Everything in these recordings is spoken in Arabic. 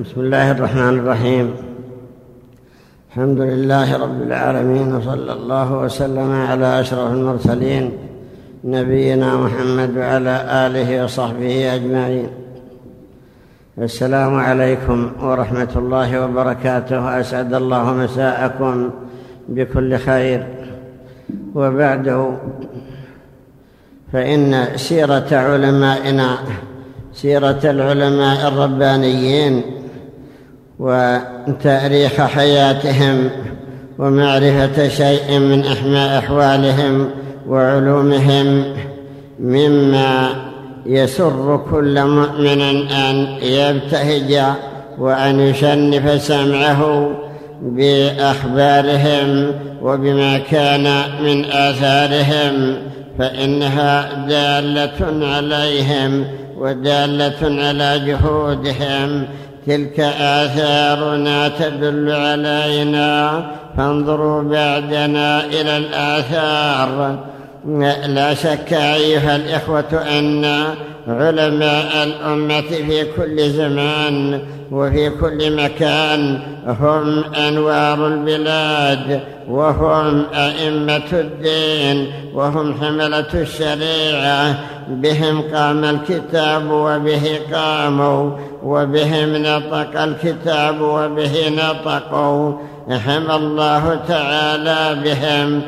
بسم الله الرحمن الرحيم. الحمد لله رب العالمين وصلى الله وسلم على أشرف المرسلين نبينا محمد وعلى آله وصحبه أجمعين. السلام عليكم ورحمة الله وبركاته. أسعد الله مساءكم بكل خير. وبعده فإن سيرة علمائنا سيرة العلماء الربانيين وتاريخ حياتهم ومعرفة شيء من أحوالهم وعلومهم مما يسر كل مؤمن أن يبتهج وأن يشنف سمعه بأخبارهم وبما كان من آثارهم فإنها دالة عليهم ودالة على جهودهم تلك آثارنا تدل علينا. فانظروا بعدنا إلى الآثار. لا شك أيها الإخوة أن علماء الأمة في كل زمان وفي كل مكان. هم أنوار البلاد وهم أئمة الدين وهم حملة الشريعة. بهم قام الكتاب وبه قاموا وبهم نطق الكتاب وبه نطقوا. حمى الله تعالى بهم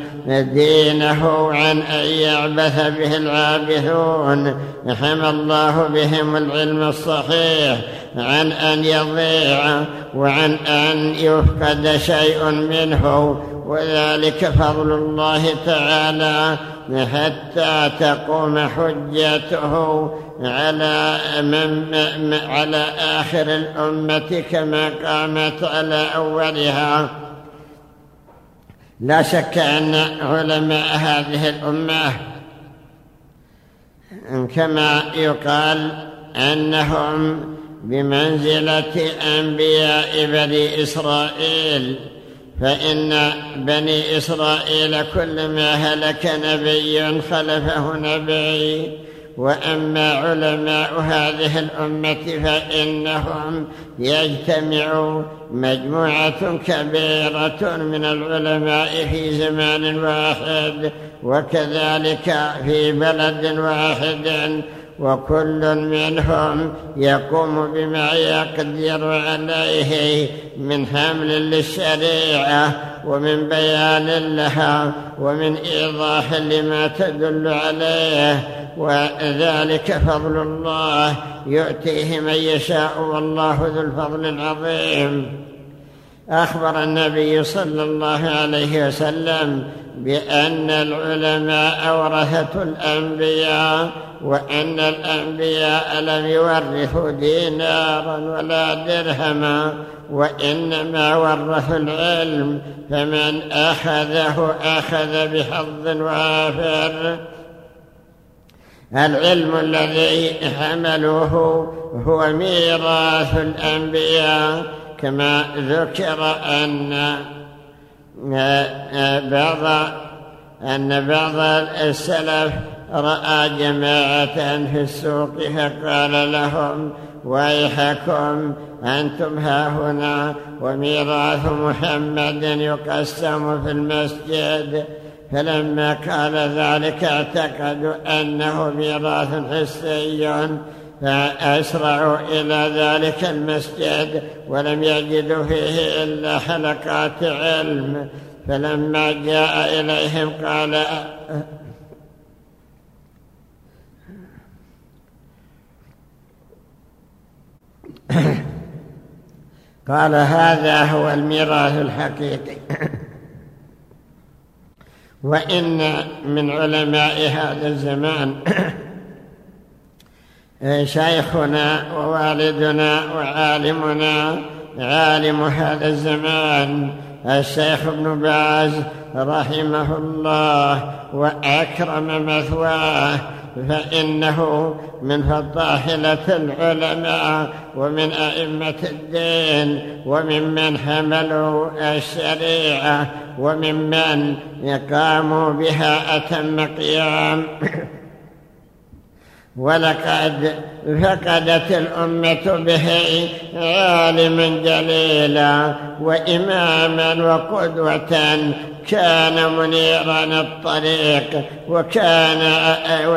دينه عن أن يعبث به العابثون. حمى الله بهم العلم الصحيح عن أن يضيع وعن أن يفقد شيء منه. وذلك فضل الله تعالى حتى تقوم حجته على من على آخر الأمة كما قامت على أولها. لا شك أن علماء هذه الأمة كما يقال أنهم بمنزلة أنبياء بني إسرائيل فإن بني إسرائيل كلما هلك نبي خلفه نبي وأما علماء هذه الأمة فإنهم يجتمع مجموعة كبيرة من العلماء في زمان واحد وكذلك في بلد واحد وكل منهم يقوم بما يقدر عليه من حمل للشريعة ومن بيان لها ومن إيضاح لما تدل عليه. وذلك فضل الله. يؤتيه من يشاء والله ذو الفضل العظيم. أخبر النبي صلى الله عليه وسلم بأن العلماء ورثه الأنبياء وأن الأنبياء لم يورثوا دينارا ولا درهما وإنما ورثوا العلم فمن أخذه أخذ بحظ وآفر. العلم الذي حملوه هو ميراث الأنبياء كما ذكر أن بعض أن بعض السلف رأى جماعة في السوق فقال لهم ويحكم أنتم ها هنا وميراث محمد يقسم في المسجد. فلما قال ذلك اعتقدوا أنه ميراث حسي فأسرعوا إلى ذلك المسجد ولم يجدوا فيه إلا حلقات علم. فلما جاء إليهم قال قال هذا هو الميراث الحقيقي. وإن من علماء هذا الزمان شيخنا ووالدنا وعالمنا عالم هذا الزمان الشيخ ابن باز رحمه الله وأكرم مثواه. فإنه من فطاحلة العلماء ومن أئمة الدين وممن حملوا الشريعة وممن قاموا بها أتم قيام. ولقد فقدت الأمة به عالما جليلا وإماما وقدوة. كان منيرا الطريق وكان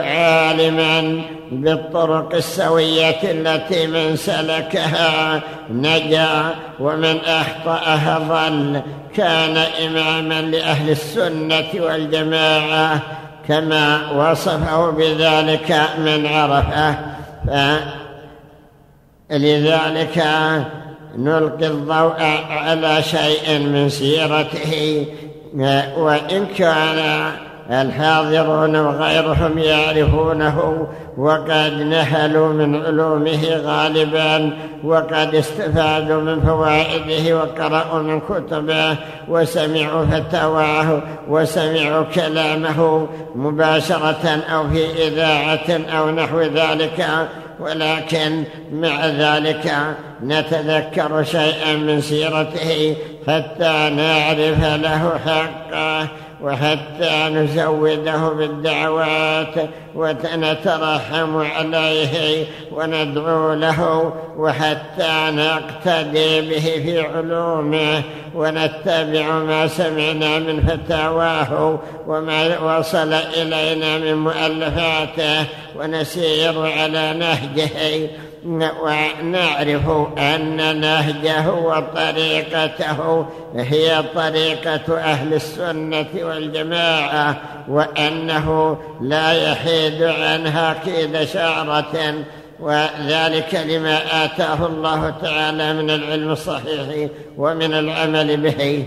عالما بالطرق السوية التي من سلكها نجا ومن أخطأها ضل كان إماما لأهل السنة والجماعة كما وصفه بذلك من عرفة لذلك نلقي الضوء على شيء من سيرته وإن كان الحاضرون وغيرهم يعرفونه وقد نهلوا من علومه غالبا وقد استفادوا من فوائده وقرأوا من كتبه وسمعوا فتاواه وسمعوا كلامه مباشرة أو في إذاعة أو نحو ذلك. ولكن مع ذلك نتذكر شيئا من سيرته حتى نعرف له حقه. وحتى نزوده بالدعوات ونترحم عليه وندعو له وحتى نقتدي به في علومه ونتبع ما سمعنا من فتاواه وما وصل إلينا من مؤلفاته ونسير على نهجه ونعرف أن نهجه وطريقته هي طريقة أهل السنة والجماعة وأنه لا يحيد عنها كيد شعرة وذلك لما آتاه الله تعالى من العلم الصحيح ومن العمل به.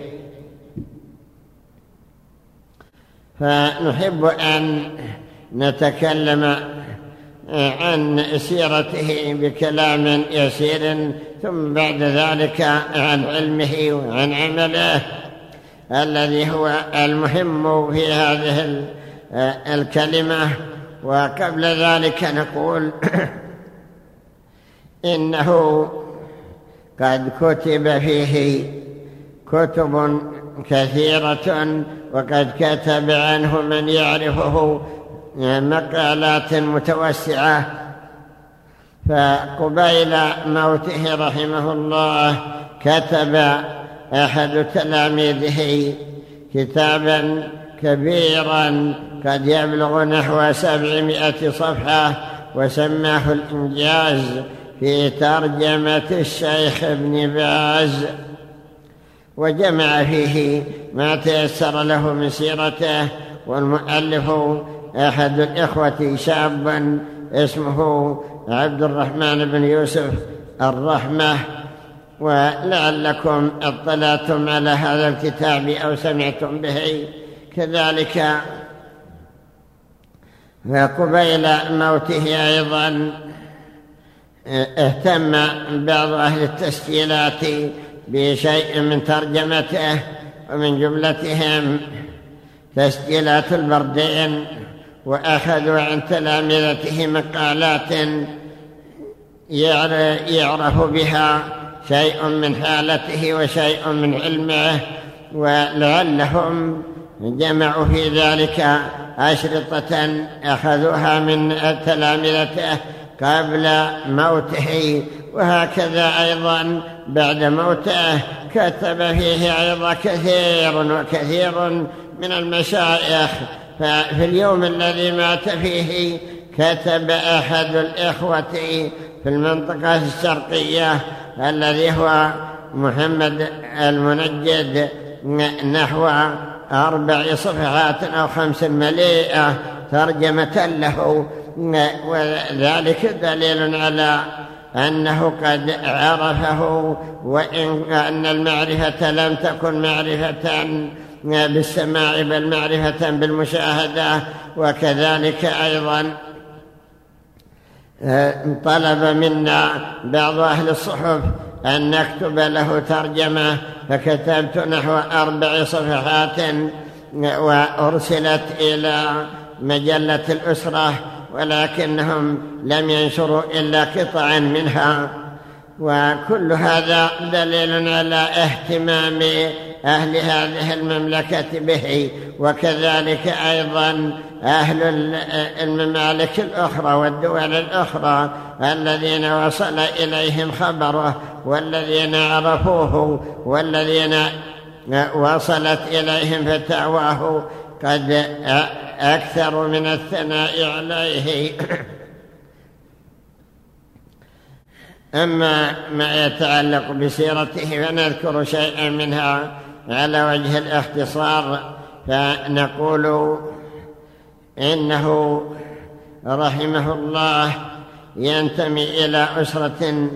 فنحب أن نتكلم عن سيرته بكلام يسير ثم بعد ذلك عن علمه وعن عمله الذي هو المهم في هذه الكلمة. وقبل ذلك نقول إنه قد كتب فيه كتب كثيرة وقد كتب عنه من يعرفه مقالات متوسعة. فقبيل موته رحمه الله كتب أحد تلاميذه كتابا كبيرا قد يبلغ نحو سبعمائة صفحة وسماه الإنجاز في ترجمة الشيخ ابن باز. وجمع فيه ما تيسر له من سيرته والمؤلف أحد الإخوة شاب اسمه عبد الرحمن بن يوسف الرحمة ولعلكم اطلعتم على هذا الكتاب أو سمعتم به. كذلك قبيل موته أيضا اهتم بعض أهل التسجيلات بشيء من ترجمته ومن جملتهم تسجيلات البردين. وأخذوا عن تلامذته مقالات يعرف بها شيء من حالته وشيء من علمه ولعلهم جمعوا في ذلك أشرطة أخذوها من تلامذته قبل موته. وهكذا أيضا بعد موته كتب فيه أيضا كثير وكثير من المشايخ ففي اليوم الذي مات فيه كتب أحد الإخوة في المنطقة الشرقية الذي هو محمد المنجد نحو أربع صفحات أو خمس مليئة ترجمة له. وذلك دليل على أنه قد عرفه وإن أن المعرفة لم تكن معرفة بالسماع بل معرفة بالمشاهدة وكذلك أيضا طلب منا بعض أهل الصحف أن نكتب له ترجمة فكتبت نحو أربع صفحات وأرسلت إلى مجلة الأسرة ولكنهم لم ينشروا إلا قطعا منها. وكل هذا دليل على اهتمام أهل هذه المملكة به وكذلك أيضا أهل الممالك الأخرى والدول الأخرى الذين وصل إليهم خبره والذين عرفوه والذين وصلت إليهم فتاواه قد أكثر من الثناء عليه. أما ما يتعلق بسيرته فنذكر شيئا منها على وجه الاختصار فنقول إنه رحمه الله ينتمي إلى أسرة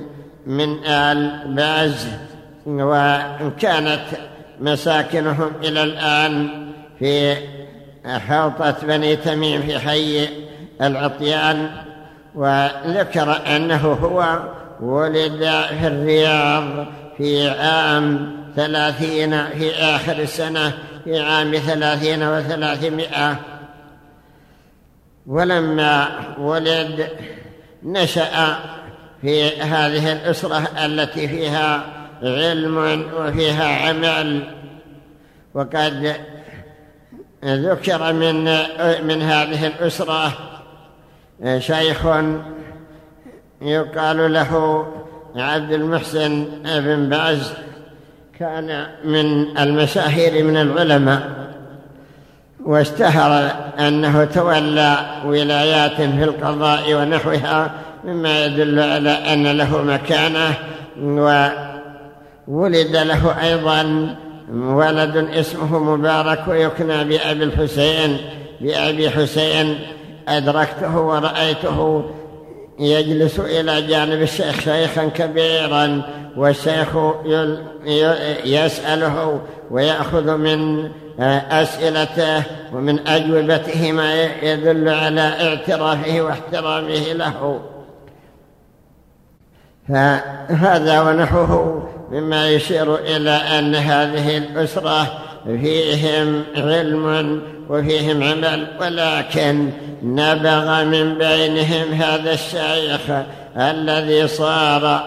من آل باز وكانت مساكنهم إلى الآن في حوطة بني تميم في حي العطيان وذكر أنه هو ولد في الرياض في عام ثلاثين في آخر السنة في عام ثلاثين وثلاثمائة. ولما ولد نشأ في هذه الأسرة التي فيها علم وفيها عمل. وقد ذكر من من هذه الأسرة شيخ يقال له عبد المحسن بن باز كان من المشاهير من العلماء واشتهر أنه تولى ولايات في القضاء ونحوها مما يدل على أن له مكانة وولد له أيضا ولد اسمه مبارك ويكنى بأبي الحسين بأبي حسين أدركته ورأيته يجلس إلى جانب الشيخ شيخا كبيرا والشيخ يسأله ويأخذ من أسئلته ومن أجوبته ما يدل على اعترافه واحترامه له. فهذا ونحوه مما يشير إلى أن هذه الأسرة فيهم علم وفيهم عمل ولكن نبغ من بينهم هذا الشيخ الذي صار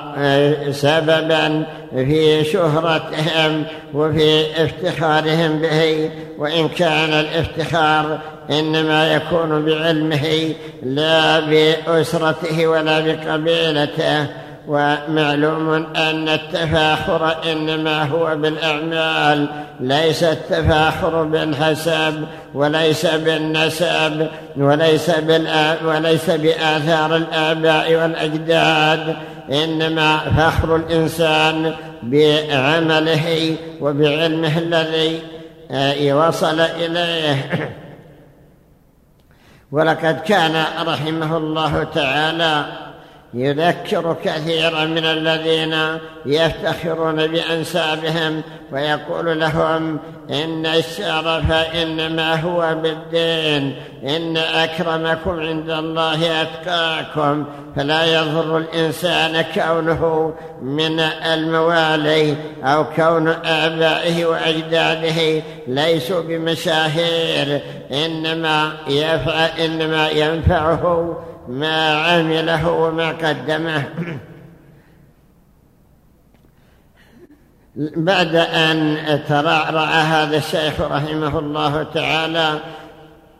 سببا في شهرتهم وفي افتخارهم به وإن كان الافتخار إنما يكون بعلمه لا بأسرته ولا بقبيلته. ومعلوم أن التفاخر إنما هو بالأعمال ليس التفاخر بالحسب وليس بالنسب وليس, وليس بآثار الآباء والأجداد إنما فخر الإنسان بعمله وبعلمه الذي وصل إليه. ولقد كان رحمه الله تعالى يذكر كثيرا من الذين يفتخرون بأنسابهم ويقول لهم إن الشرف إنما هو بالدين إن أكرمكم عند الله أتقاكم. فلا يضر الإنسان كونه من الموالي أو كون آبائه وأجداده ليسوا بمشاهير إنما, يفعل إنما ينفعه ما عمله وما قدمه. بعد أن ترعرع هذا الشيخ رحمه الله تعالى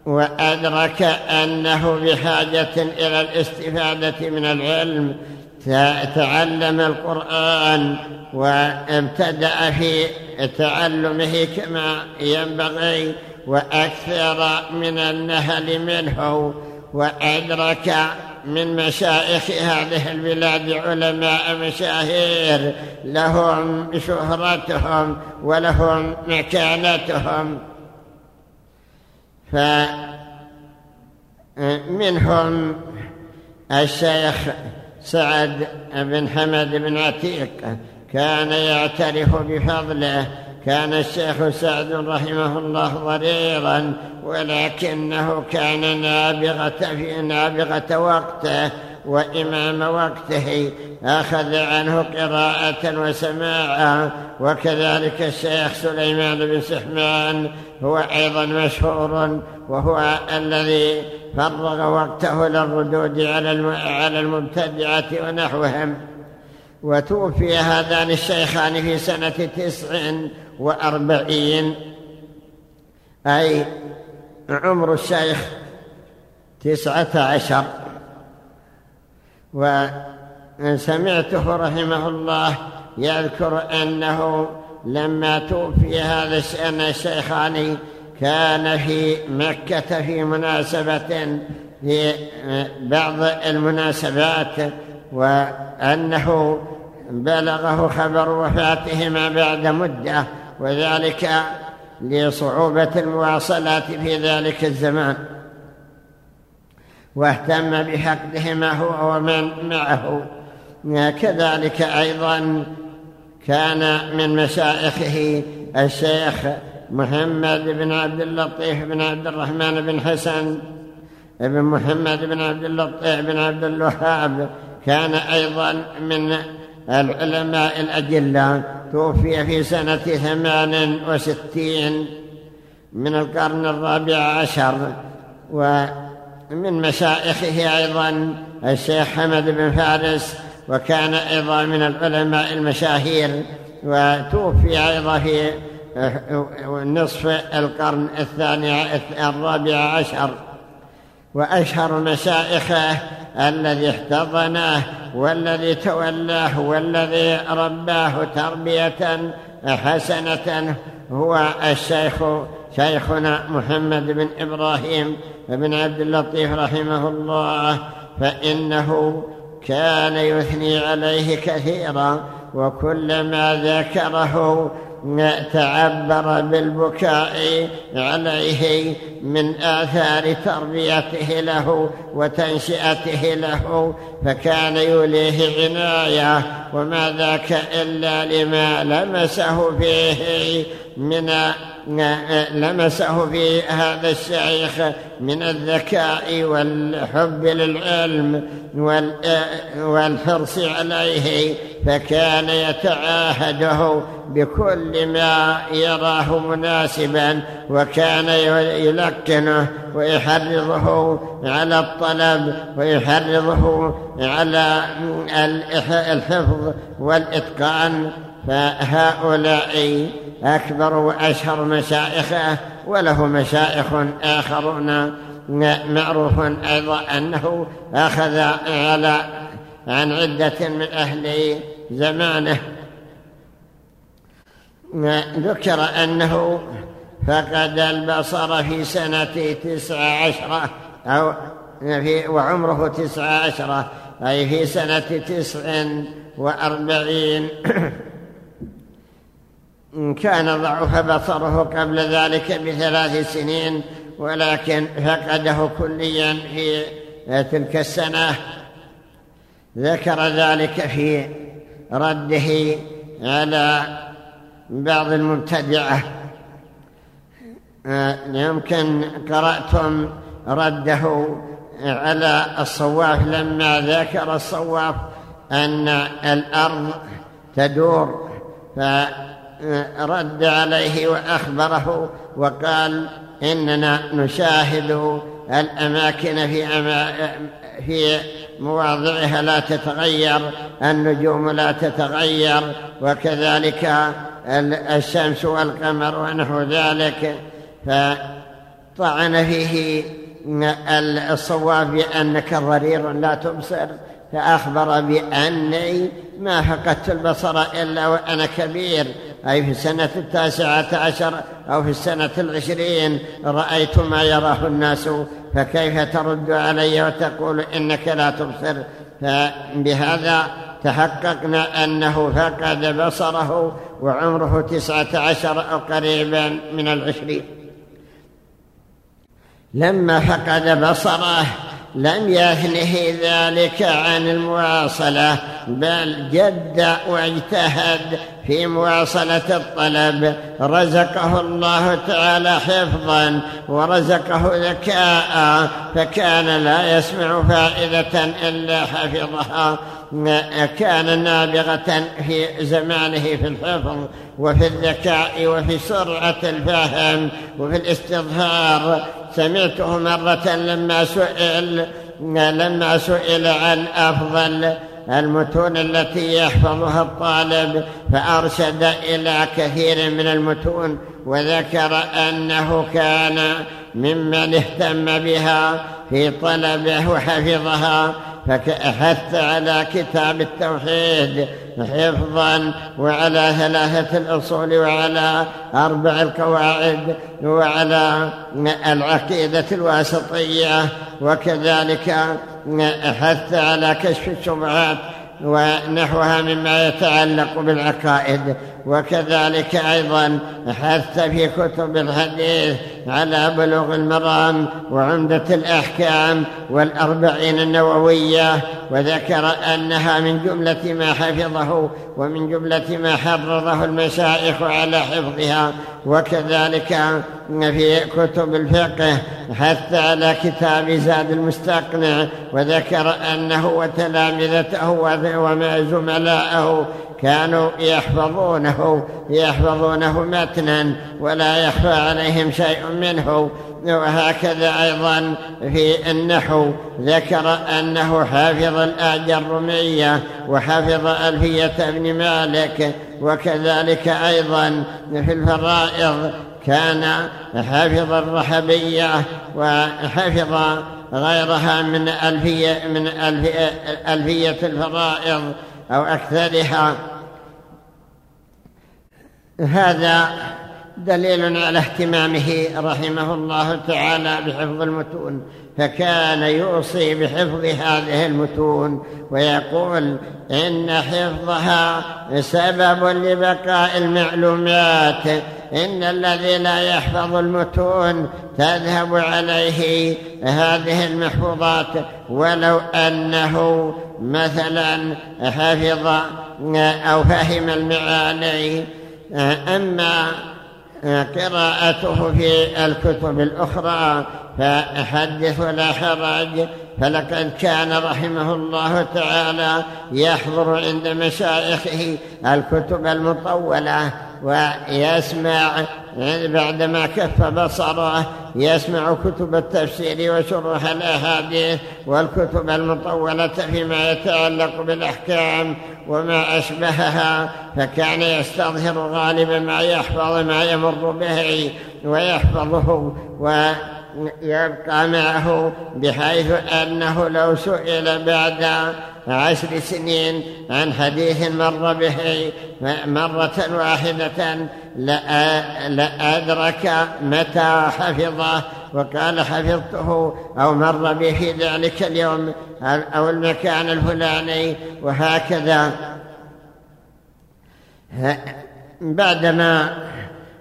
وأدرك أنه بحاجة إلى الاستفادة من العلم تعلم القرآن وابتدأ في تعلمه كما ينبغي وأكثر من النهل منه. وأدرك من مشايخ هذه البلاد علماء مشاهير لهم شهرتهم ولهم مكانتهم. فمنهم الشيخ سعد بن حمد بن عتيق كان يعترف بفضله كان الشيخ سعد رحمه الله ضريرا ولكنه كان نابغة في نابغة وقته وإمام وقته أخذ عنه قراءة وسماعا وكذلك الشيخ سليمان بن سحمان هو أيضا مشهور وهو الذي فرغ وقته للردود على المبتدعة ونحوهم. وتوفي هذان الشيخان في سنة تسع وأربعين. أي عمر الشيخ تسعة عشر. وسمعته رحمه الله يذكر أنه لما توفي هذا الشيخان كان في مكة في مناسبة في بعض المناسبات وأنه بلغه خبر وفاتهما بعد مدة. وذلك لصعوبة المواصلات في ذلك الزمان. واهتم بحقدهما هو ومن معه. كذلك أيضا كان من مشايخه الشيخ محمد بن عبد اللطيف بن عبد الرحمن بن حسن بن محمد بن عبد اللطيف بن عبد الوهاب كان أيضا من العلماء الأجلة توفي في سنة ثمان وستين من القرن الرابع عشر ومن مشايخه أيضا الشيخ حمد بن فارس وكان أيضا من العلماء المشاهير وتوفي أيضا في نصف القرن الثاني الرابع عشر. وأشهر مشائخه الذي احتضنه والذي تولاه والذي رباه تربية حسنة هو الشيخ شيخنا محمد بن إبراهيم بن عبد اللطيف رحمه الله فإنه كان يثني عليه كثيرا وكلما ذكره تعبر بالبكاء عليه من آثار تربيته له وتنشئته له فكان يوليه عناية وما ذاك إلا لما لمسه فيه من لمسه في هذا الشيخ من الذكاء والحب للعلم والحرص عليه فكان يتعاهده بكل ما يراه مناسبا وكان يلقنه ويحرضه على الطلب ويحرضه على الحفظ والإتقان. فهؤلاء أكبر وأشهر مشائخه وله مشائخ آخرون. معروف أيضا أنه أخذ على عن عدة من أهل زمانه. ذكر أنه فقد البصر في سنة تسع عشرة أو في وعمره تسع عشرة أي في سنة تسع وأربعين. كان ضعف بصره قبل ذلك بثلاث سنين ولكن فقده كليا في تلك السنة. ذكر ذلك في رده على بعض المبتدعة. يمكن قرأتم رده على الصواف. لما ذكر الصواف أن الأرض تدور فرد عليه وأخبره وقال إننا نشاهد الأماكن في, أما في مواضعها لا تتغير النجوم لا تتغير وكذلك الشمس والقمر ونحو ذلك. فطعن فيه الصواب بأنك ضرير لا تبصر فأخبر بأني ما فقدت البصر إلا وأنا كبير. أي في السنة التاسعة عشر أو في السنة العشرين رأيت ما يراه الناس فكيف ترد علي وتقول إنك لا تبصر؟ فبهذا تحققنا أنه فقد بصره وعمره تسعة عشر أو قريبا من العشرين. لما فقد بصره لم يهنه ذلك عن المواصلة بل جد واجتهد في مواصلة الطلب. رزقه الله تعالى حفظا ورزقه ذكاء فكان لا يسمع فائدة إلا حفظها. كان نابغة في زمانه في الحفظ وفي الذكاء وفي سرعة الفهم وفي الاستظهار. سمعته مرة لما سئل لما سئل عن أفضل المتون التي يحفظها الطالب فأرشد إلى كثير من المتون وذكر أنه كان ممن اهتم بها في طلبه وحفظها فحث على كتاب التوحيد حفظا وعلى ثلاثة الأصول وعلى أربع القواعد وعلى العقيدة الواسطية. وكذلك حث على كشف الشبهات ونحوها مما يتعلق بالعقائد. وكذلك أيضا حث في كتب الحديث على بلوغ المرام وعمدة الأحكام والأربعين النووية وذكر أنها من جملة ما حفظه ومن جملة ما حرضه المشايخ على حفظها. وكذلك في كتب الفقه حث على كتاب زاد المستقنع وذكر أنه وتلامذته وما زملاءه كانوا يحفظونه يحفظونه متنا ولا يخفى عليهم شيء منه. وهكذا أيضا في النحو ذكر أنه حافظ الآج الرمية وحفظ ألفية ابن مالك وكذلك أيضا في الفرائض كان حافظ الرحبية وحفظ غيرها من ألفية, من ألفية الفرائض أو أكثرها. هذا دليل على اهتمامه رحمه الله تعالى بحفظ المتون فكان يوصي بحفظ هذه المتون ويقول إن حفظها سبب لبقاء المعلومات إن الذي لا يحفظ المتون تذهب عليه هذه المحفوظات ولو أنه مثلا حفظ أو فهم المعاني أما قراءته في الكتب الأخرى فحدث ولا حرج فلقد كان رحمه الله تعالى يحضر عند مشايخه الكتب المطولة ويسمع بعدما كف بصره يسمع كتب التفسير وشروح الأحاديث والكتب المطولة فيما يتعلق بالأحكام وما أشبهها فكان يستظهر غالبا ما يحفظ ما يمر به ويحفظه و يبقى معه بحيث أنه لو سئل بعد عشر سنين عن حديث مر به مرة واحدة لأدرك متى حفظه وقال حفظته أو مر به في ذلك اليوم أو المكان الفلاني وهكذا. بعدما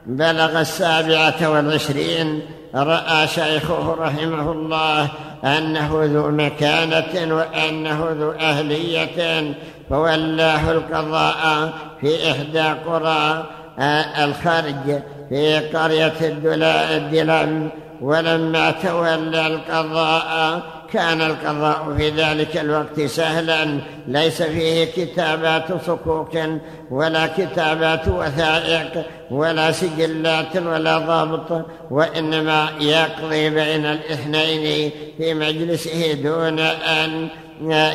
بلغ السابعة والعشرين رأى شيخه رحمه الله أنه ذو مكانة وأنه ذو أهلية فولاه القضاء في إحدى قرى آه، الخرج في قرية الدلم ولما تولى القضاء كان القضاء في ذلك الوقت سهلا. ليس فيه كتابات صكوك ولا كتابات وثائق ولا سجلات ولا ضابط وإنما يقضي بين الإثنين في مجلسه دون أن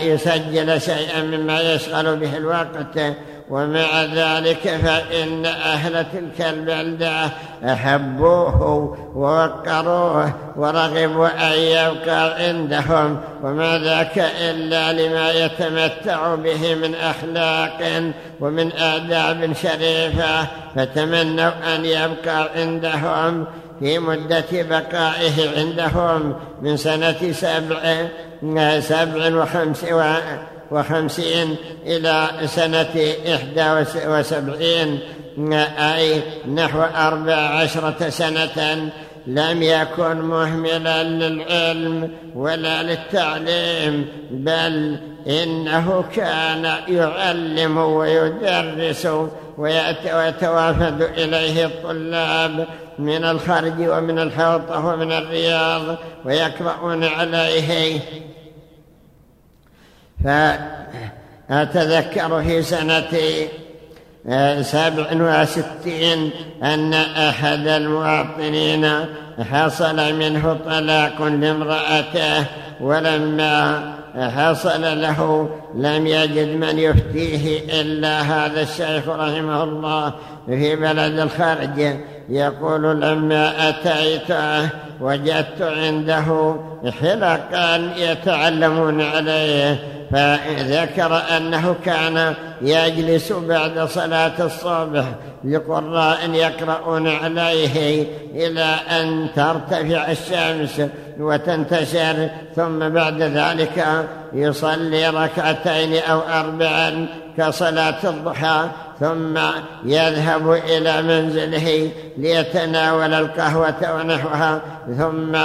يسجل شيئا مما يشغل به الوقت. ومع ذلك فإن أهل تلك البلدة أحبوه ووقروه ورغبوا أن يبقى عندهم وما ذاك إلا لما يتمتع به من أخلاق ومن آداب شريفة فتمنوا أن يبقى عندهم في مدة بقائه عندهم من سنة سبع سبع وخمس وخمسين إلى سنة إحدى وسبعين أي نحو أربع عشرة سنة لم يكن مهملا للعلم ولا للتعليم بل إنه كان يعلم ويدرس ويتوافد إليه الطلاب من الخرج ومن الحوطة ومن الرياض ويقرؤون عليه. فأتذكر في سنة سبع وستين أن أحد المواطنين حصل منه طلاق لامرأته ولما حصل له لم يجد من يفتيه إلا هذا الشيخ رحمه الله في بلد الخارج يقول لما أتيت وجدت عنده حلقا يتعلمون عليه. فذكر أنه كان يجلس بعد صلاة الصبح لقراء يقرؤون عليه إلى أن ترتفع الشمس وتنتشر ثم بعد ذلك يصلي ركعتين أو أربعا كصلاة الضحى ثم يذهب إلى منزله ليتناول القهوة ونحوها ثم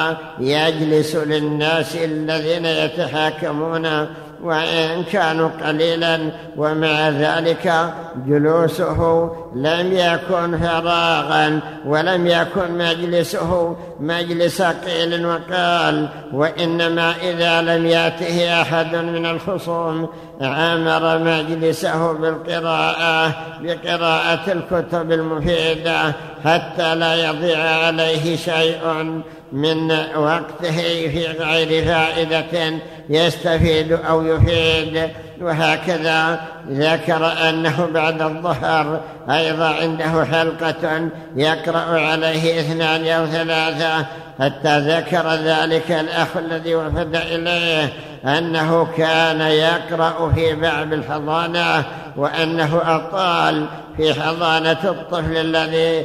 يجلس للناس الذين يتحاكمون وإن كانوا قليلا ومع ذلك جلوسه لم يكن فراغا ولم يكن مجلسه مجلس قيل وقال وإنما إذا لم يأته أحد من الخصوم عمر مجلسه بالقراءة بقراءة الكتب المفيدة حتى لا يضيع عليه شيء. من وقته في غير فائدة يستفيد أو يفيد وهكذا ذكر أنه بعد الظهر أيضا عنده حلقة يقرأ عليه اثنان أو ثلاثة حتى ذكر ذلك الأخ الذي وفد إليه أنه كان يقرأ في باب الحضانة وأنه أطال في حضانة الطفل الذي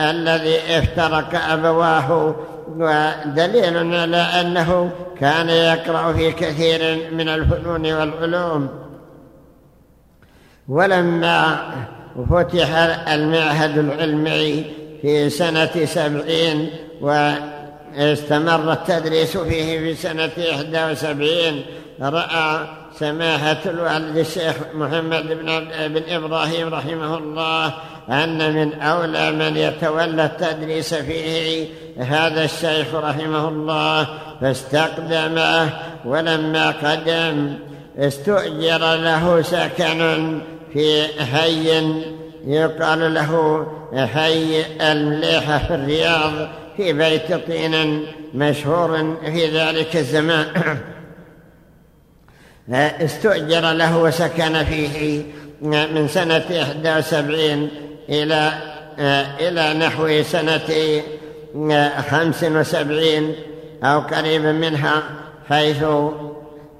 الذي افترق أبواه. ودليل على أنه كان يقرأ في كثير من الفنون والعلوم. ولما فتح المعهد العلمي في سنة سبعين واستمر التدريس فيه في سنة إحدى وسبعين رأى سماحة الوالد الشيخ محمد بن, بن إبراهيم رحمه الله أن من أولى من يتولى التدريس فيه هذا الشيخ رحمه الله فاستقدمه ولما قدم استؤجر له سكن في حي يقال له حي المليحة في الرياض في بيت طين مشهور في ذلك الزمان. استؤجر له وسكن فيه من سنة 71 إلى إلى نحو سنة خمس وسبعين أو قريبا منها حيث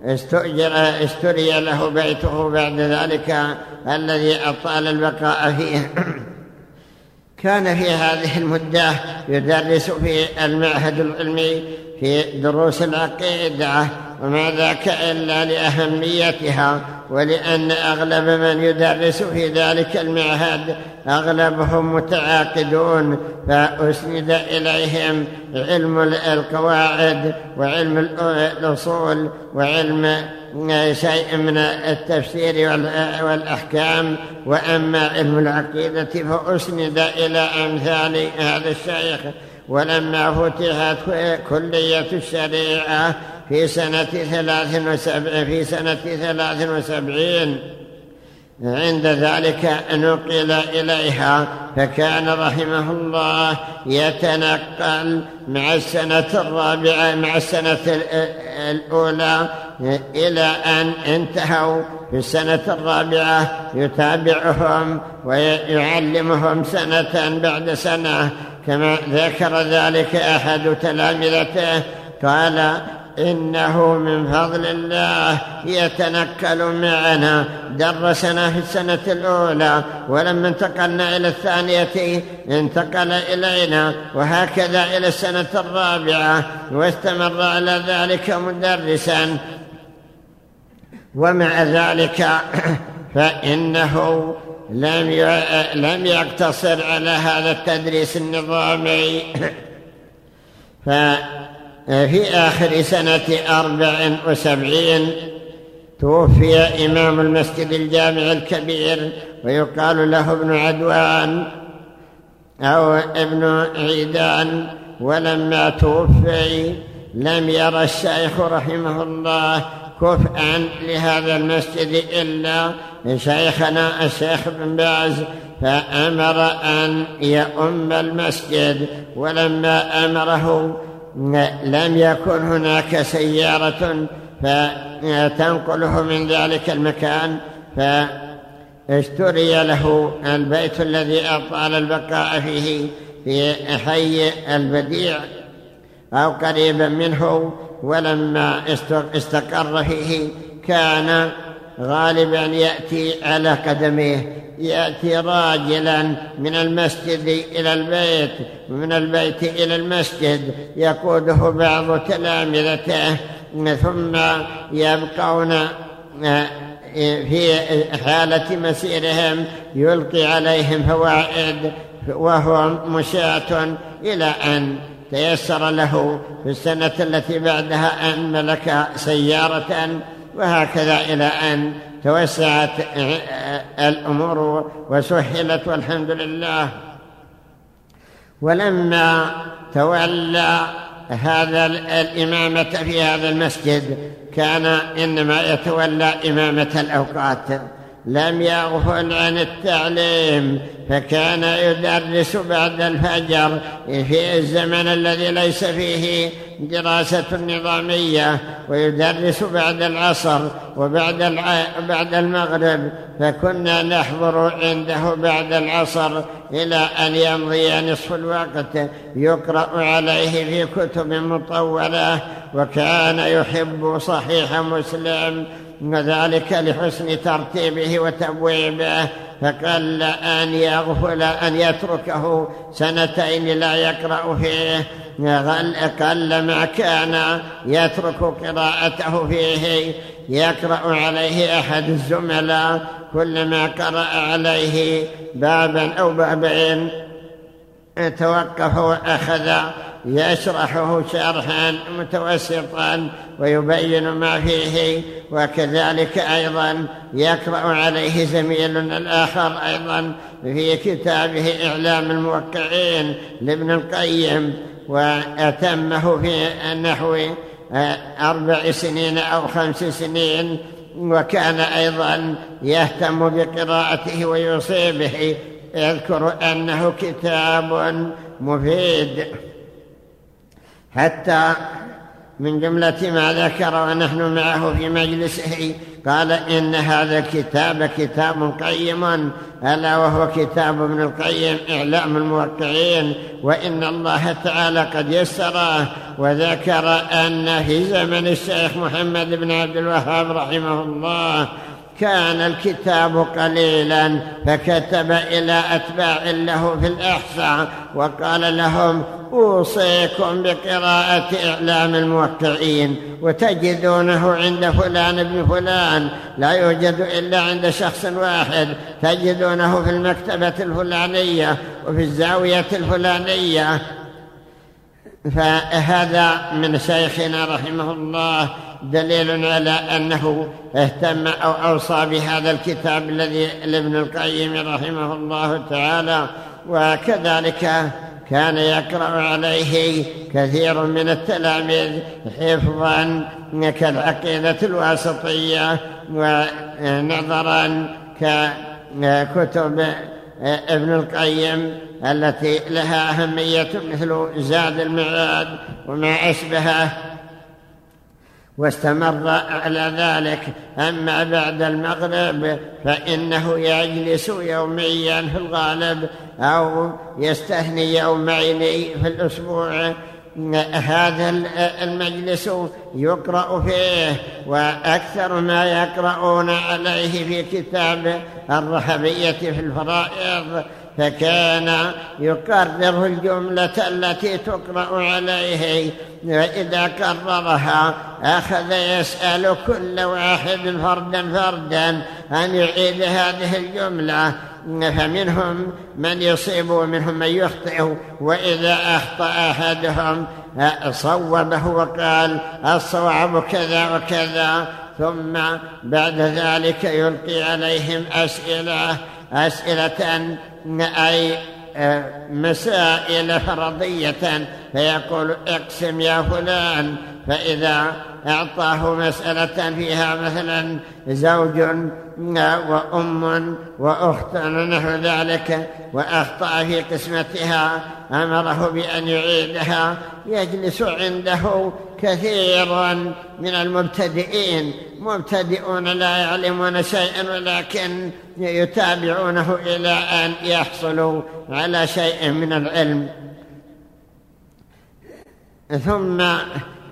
استؤجر استري له بيته بعد ذلك الذي أطال البقاء فيه. كان في هذه المدة يدرس في المعهد العلمي في دروس العقيدة وما ذاك إلا لأهميتها ولأن أغلب من يدرس في ذلك المعهد أغلبهم متعاقدون فأسند إليهم علم القواعد وعلم الأصول وعلم شيء من التفسير والأحكام. وأما علم العقيدة فأسند إلى أمثال هذا الشيخ. ولما فتحت كلية الشريعة في سنة ثلاث وسبع في سنة ثلاث وسبعين عند ذلك نقل إليها فكان رحمه الله يتنقل مع السنة الرابعة مع السنة الأولى إلى أن انتهوا في السنة الرابعة. يتابعهم ويعلمهم سنة بعد سنة. كما ذكر ذلك أحد تلامذته قال إنه من فضل الله يتنكل معنا درسنا في السنة الأولى ولما انتقلنا إلى الثانية انتقل إلينا وهكذا إلى السنة الرابعة واستمر على ذلك مدرسا. ومع ذلك فإنه لم لم يقتصر على هذا التدريس النظامي. ففي آخر سنة أربع وسبعين توفي إمام المسجد الجامع الكبير ويقال له ابن عدوان أو ابن عيدان. ولما توفي لم يرى الشيخ رحمه الله كفءا لهذا المسجد إلا شيخنا الشيخ بن باز فأمر أن يؤم المسجد. ولما أمره لم يكن هناك سيارة تنقله من ذلك المكان فاشتري له البيت الذي أطال البقاء فيه في حي البديع أو قريبا منه. ولما استقر فيه كان غالبا يأتي على قدميه. يأتي راجلا من المسجد إلى البيت ومن البيت إلى المسجد. يقوده بعض تلامذته ثم يبقون آه، في حالة مسيرهم. يلقي عليهم فوائد وهو مشاة إلى أن تيسر له في السنة التي بعدها أن ملك سيارة وهكذا إلى أن توسعت الأمور وسهلت والحمد لله. ولما تولى هذا الإمامة في هذا المسجد كان إنما يتولى إمامة الأوقات. لم يغفل عن التعليم فكان يدرس بعد الفجر في الزمن الذي ليس فيه دراسة نظامية ويدرس بعد العصر وبعد. بعد المغرب فكنا نحضر عنده بعد العصر إلى أن يمضي نصف الوقت يقرأ عليه في كتب مطولة وكان يحب صحيح مسلم وذلك لحسن ترتيبه وتبويبه فقل أن يغفل أن يتركه سنتين لا يقرأ فيه قل ما كان يترك قراءته فيه يقرأ عليه أحد الزملاء كلما قرأ عليه بابا أو بابين. توقف وأخذ يشرحه شرحا متوسطا ويبين ما فيه وكذلك أيضا يقرأ عليه زميل الآخر أيضا في كتابه إعلام الموقعين لابن القيم وأتمه في نحو أربع سنين أو خمس سنين وكان أيضا يهتم بقراءته ويوصي به. يذكر أنه كتاب مفيد. حتى من جملة ما ذكر ونحن معه في مجلسه قال إن هذا الكتاب كتاب قيم ألا وهو كتاب ابن القيم إعلام الموقعين وإن الله تعالى قد يسره وذكر أن في زمن الشيخ محمد بن عبد الوهاب رحمه الله كان الكتاب قليلا فكتب إلى أتباع له في الإحصاء وقال لهم أوصيكم بقراءة إعلام الموقعين وتجدونه عند فلان ابن فلان لا يوجد إلا عند شخص واحد تجدونه في المكتبة الفلانية وفي الزاوية الفلانية فهذا من شيخنا رحمه الله دليل على أنه اهتم أو أوصى بهذا الكتاب الذي لابن القيم رحمه الله تعالى وكذلك كان يقرأ عليه كثير من التلاميذ حفظا كالعقيدة الواسطية ونظرا ككتب ابن القيم التي لها أهمية مثل زاد المعاد وما أشبهه. واستمر على ذلك. أما بعد المغرب فإنه يجلس يوميا في الغالب أو يستثني يومين في الأسبوع. هذا المجلس يقرأ فيه وأكثر ما يقرؤون عليه في كتاب الرحبية في الفرائض. فكان يكرر الجملة التي تقرأ عليه وإذا كررها أخذ يسأل كل واحد فردا فردا أن يعيد هذه الجملة. فمنهم من يصيب ومنهم من يخطئ وإذا أخطأ أحدهم صوبه وقال الصواب كذا وكذا ثم بعد ذلك يلقي عليهم أسئلة أسئلة أي مسائل فرضية فيقول اقسم يا فلان فإذا أعطاه مسألة فيها مثلا زوج وأم وأخت ونحو ذلك وأخطأ في قسمتها أمره بأن يعيدها يجلس عنده كثير من المبتدئين. مبتدئون لا يعلمون شيئا ولكن يتابعونه إلى أن يحصلوا على شيء من العلم. ثم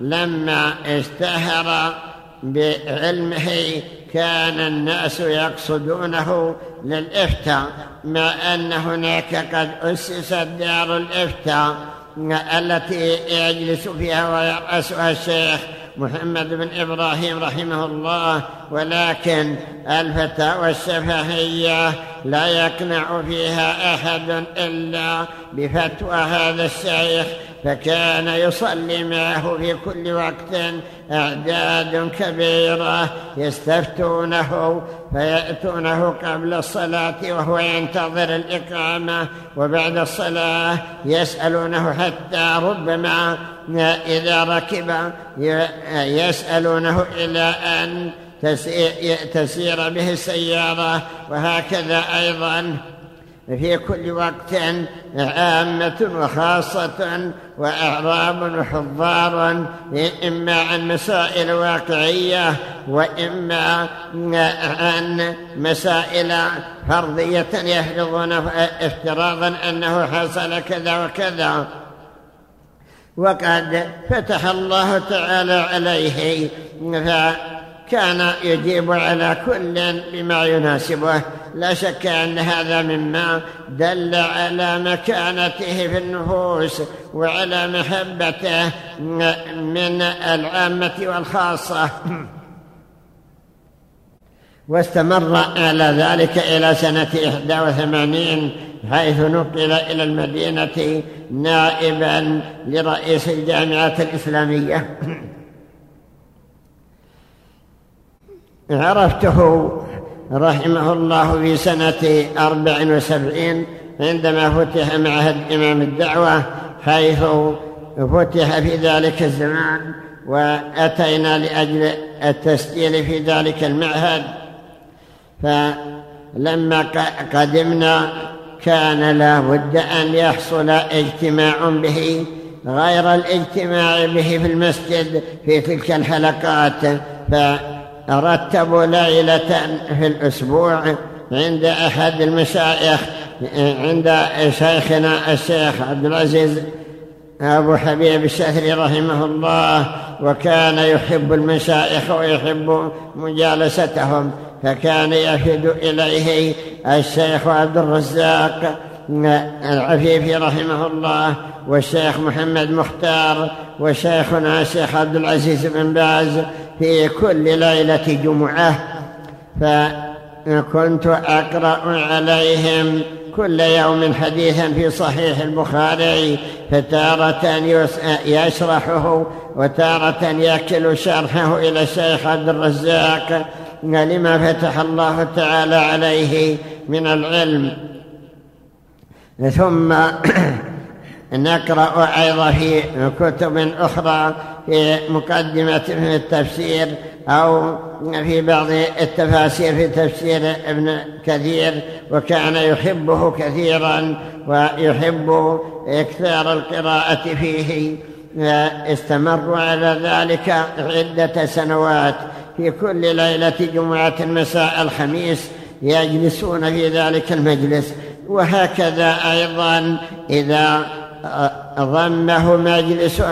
لما اشتهر بعلمه كان الناس يقصدونه للإفتاء مع أن هناك قد أسست دار الإفتاء التي يجلس فيها ويرأسها الشيخ محمد بن إبراهيم رحمه الله ولكن الفتاوى الشفهية لا يقنع فيها أحد إلا بفتوى هذا الشيخ فكان يصلي معه في كل وقت. أعداد كبيرة يستفتونه فيأتونه قبل الصلاة وهو ينتظر الإقامة. وبعد الصلاة يسألونه حتى ربما إذا ركب يسألونه إلى أن تسير به السيارة. وهكذا أيضا في كل وقت عامة وخاصة وأعراب وحضار إما عن مسائل واقعية وإما عن مسائل فرضية يفرضون افتراضا أنه حصل كذا وكذا. وقد فتح الله تعالى عليه كان يجيب على كل بما يناسبه. لا شك أن هذا مما دل على مكانته في النفوس وعلى محبته من العامة والخاصة. واستمر على ذلك إلى سنة 81 حيث نقل إلى المدينة نائبا لرئيس الجامعة الإسلامية. عرفته رحمه الله في سنة أربع وسبعين عندما فتح معهد إمام الدعوة حيث فتح في ذلك الزمان وأتينا لأجل التسجيل في ذلك المعهد. فلما قدمنا كان لا بد أن يحصل اجتماع به غير الاجتماع به في المسجد في تلك الحلقات. فرتبوا ليلة في الأسبوع عند أحد المشايخ عند شيخنا الشيخ عبد العزيز أبو حبيب الشهري رحمه الله وكان يحب المشايخ ويحب مجالستهم فكان يفد إليه الشيخ عبد الرزاق العفيفي رحمه الله والشيخ محمد مختار وشيخنا الشيخ عبد العزيز بن باز في كل ليلة جمعة فكنت أقرأ عليهم كل يوم حديثا في صحيح البخاري فتارة يشرحه وتارة يكل شرحه إلى الشيخ عبد الرزاق. لما فتح الله تعالى عليه من العلم. ثم نقرأ أيضا في كتب أخرى في مقدمة في التفسير أو في بعض التفاسير في تفسير ابن كثير وكان يحبه كثيرا ويحب إكثار القراءة فيه. استمروا على ذلك عدة سنوات. في كل ليلة جمعة مساء الخميس يجلسون في ذلك المجلس. وهكذا أيضا إذا ضمه مجلس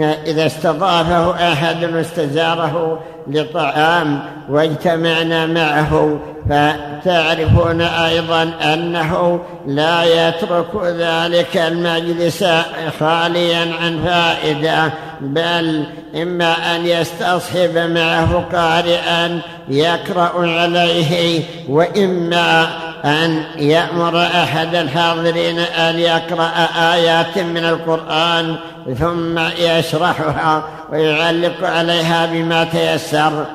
إذا استضافه أحد واستزاره لطعام واجتمعنا معه فتعرفون أيضا أنه لا يترك ذلك المجلس خاليا عن فائدة بل إما أن يستصحب معه قارئا يقرأ عليه وإما أن يأمر أحد الحاضرين أن يقرأ آيات من القرآن ثم يشرحها ويعلق عليها بما تيسر.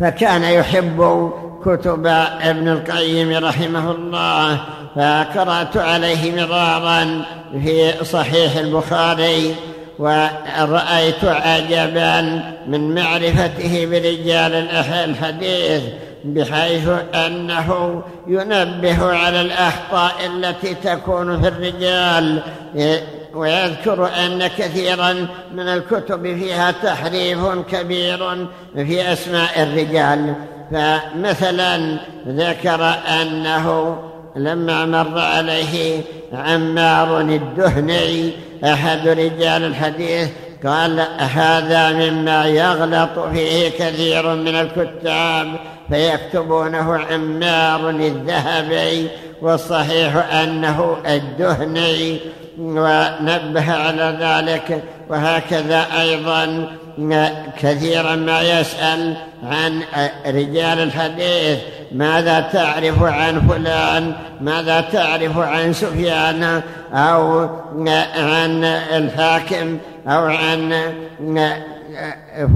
فكان يحب كتب ابن القيم رحمه الله فقرأت عليه مرارا في صحيح البخاري ورأيت عجبا من معرفته برجال الحديث بحيث أنه ينبه على الأخطاء التي تكون في الرجال. ويذكر أن كثيرا من الكتب فيها تحريف كبير في أسماء الرجال. فمثلا ذكر أنه لما مر عليه عمار الدهني أحد رجال الحديث قال هذا مما يغلط فيه كثير من الكتاب فيكتبونه عمار الذهبي والصحيح أنه الدهني ونبه على ذلك. وهكذا أيضا كثيرا ما يسأل عن رجال الحديث. ماذا تعرف عن فلان؟ ماذا تعرف عن سفيان؟ أو عن الحاكم؟ أو عن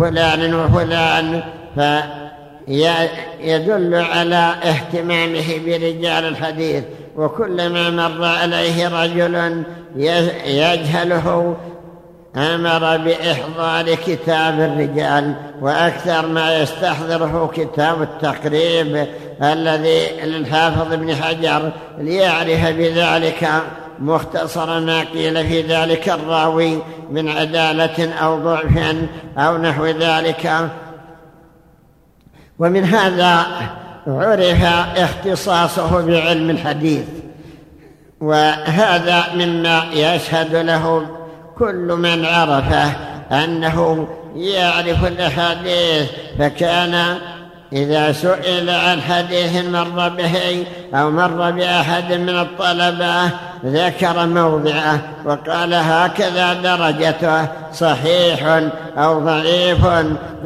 فلان وفلان فيدل على اهتمامه برجال الحديث. وكلما مر عليه رجل يجهله أمر بإحضار كتاب الرجال وأكثر ما يستحضره كتاب التقريب الذي للحافظ ابن حجر ليعرف بذلك مختصر ما قيل في ذلك الراوي من عدالة أو ضعف أو نحو ذلك. ومن هذا عرف اختصاصه بعلم الحديث وهذا مما يشهد له كل من عرفه أنه يعرف الأحاديث فكان إذا سئل عن حديث مر به أو مر بأحد من الطلبة ذكر موضعه وقال هكذا درجته صحيح أو ضعيف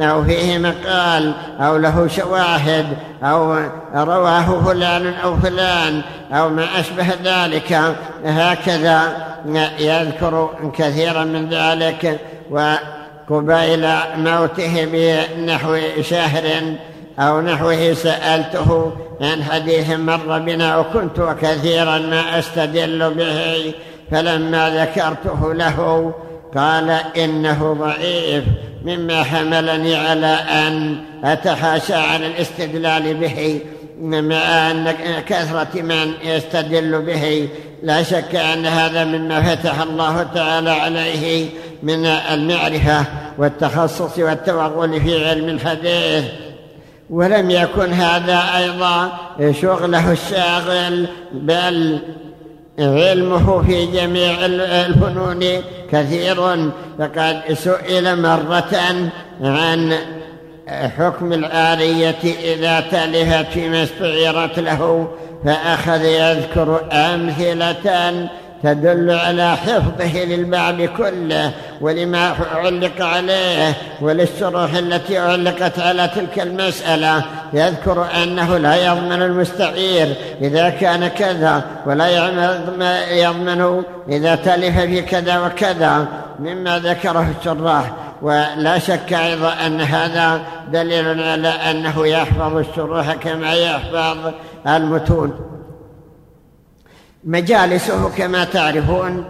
أو فيه مقال أو له شواهد أو رواه فلان أو فلان أو ما أشبه ذلك. هكذا يذكر كثيرا من ذلك. وقبيل موته بنحو شهر أو نحوه سألته عن حديث مر بنا وكنت كثيرا ما أستدل به فلما ذكرته له قال إنه ضعيف مما حملني على أن أتحاشى عن الاستدلال به مع أن كثرة من يستدل به لا شك أن هذا مما فتح الله تعالى عليه من المعرفة والتخصص والتوغل في علم الحديث. ولم يكن هذا أيضا شغله الشاغل بل علمه في جميع الفنون كثير. فقد سئل مرة عن حكم العارية إذا تلفت فيما استعيرت له فأخذ يذكر أمثلة تدل على حفظه للبعض كله ولما علق عليه وللشروح التي علقت على تلك المسألة. يذكر أنه لا يضمن المستعير إذا كان كذا ولا يضمن إذا تلف في كذا وكذا مما ذكره الشراح. ولا شك أيضا أن هذا دليل على أنه يحفظ الشروح كما يحفظ المتون. مجالسه كما تعرفون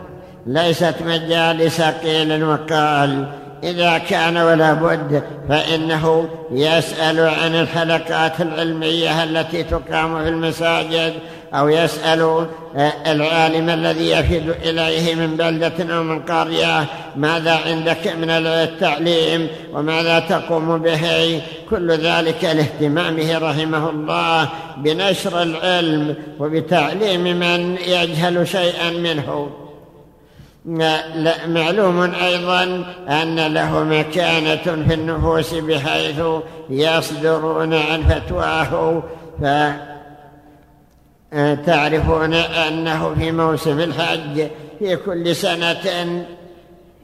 ليست مجالس قيل وقال. إذا كان ولا بد فإنه يسأل عن الحلقات العلمية التي تقام في المساجد. أو يسأل آه، العالم الذي يفد إليه من بلدة أو من قرية ماذا عندك من التعليم؟ وماذا تقوم به؟ كل ذلك لاهتمامه رحمه الله بنشر العلم وبتعليم من يجهل شيئا منه. معلوم أيضا أن له مكانة في النفوس بحيث يصدرون عن فتواه. فتعرفون أنه في موسم الحج في كل سنة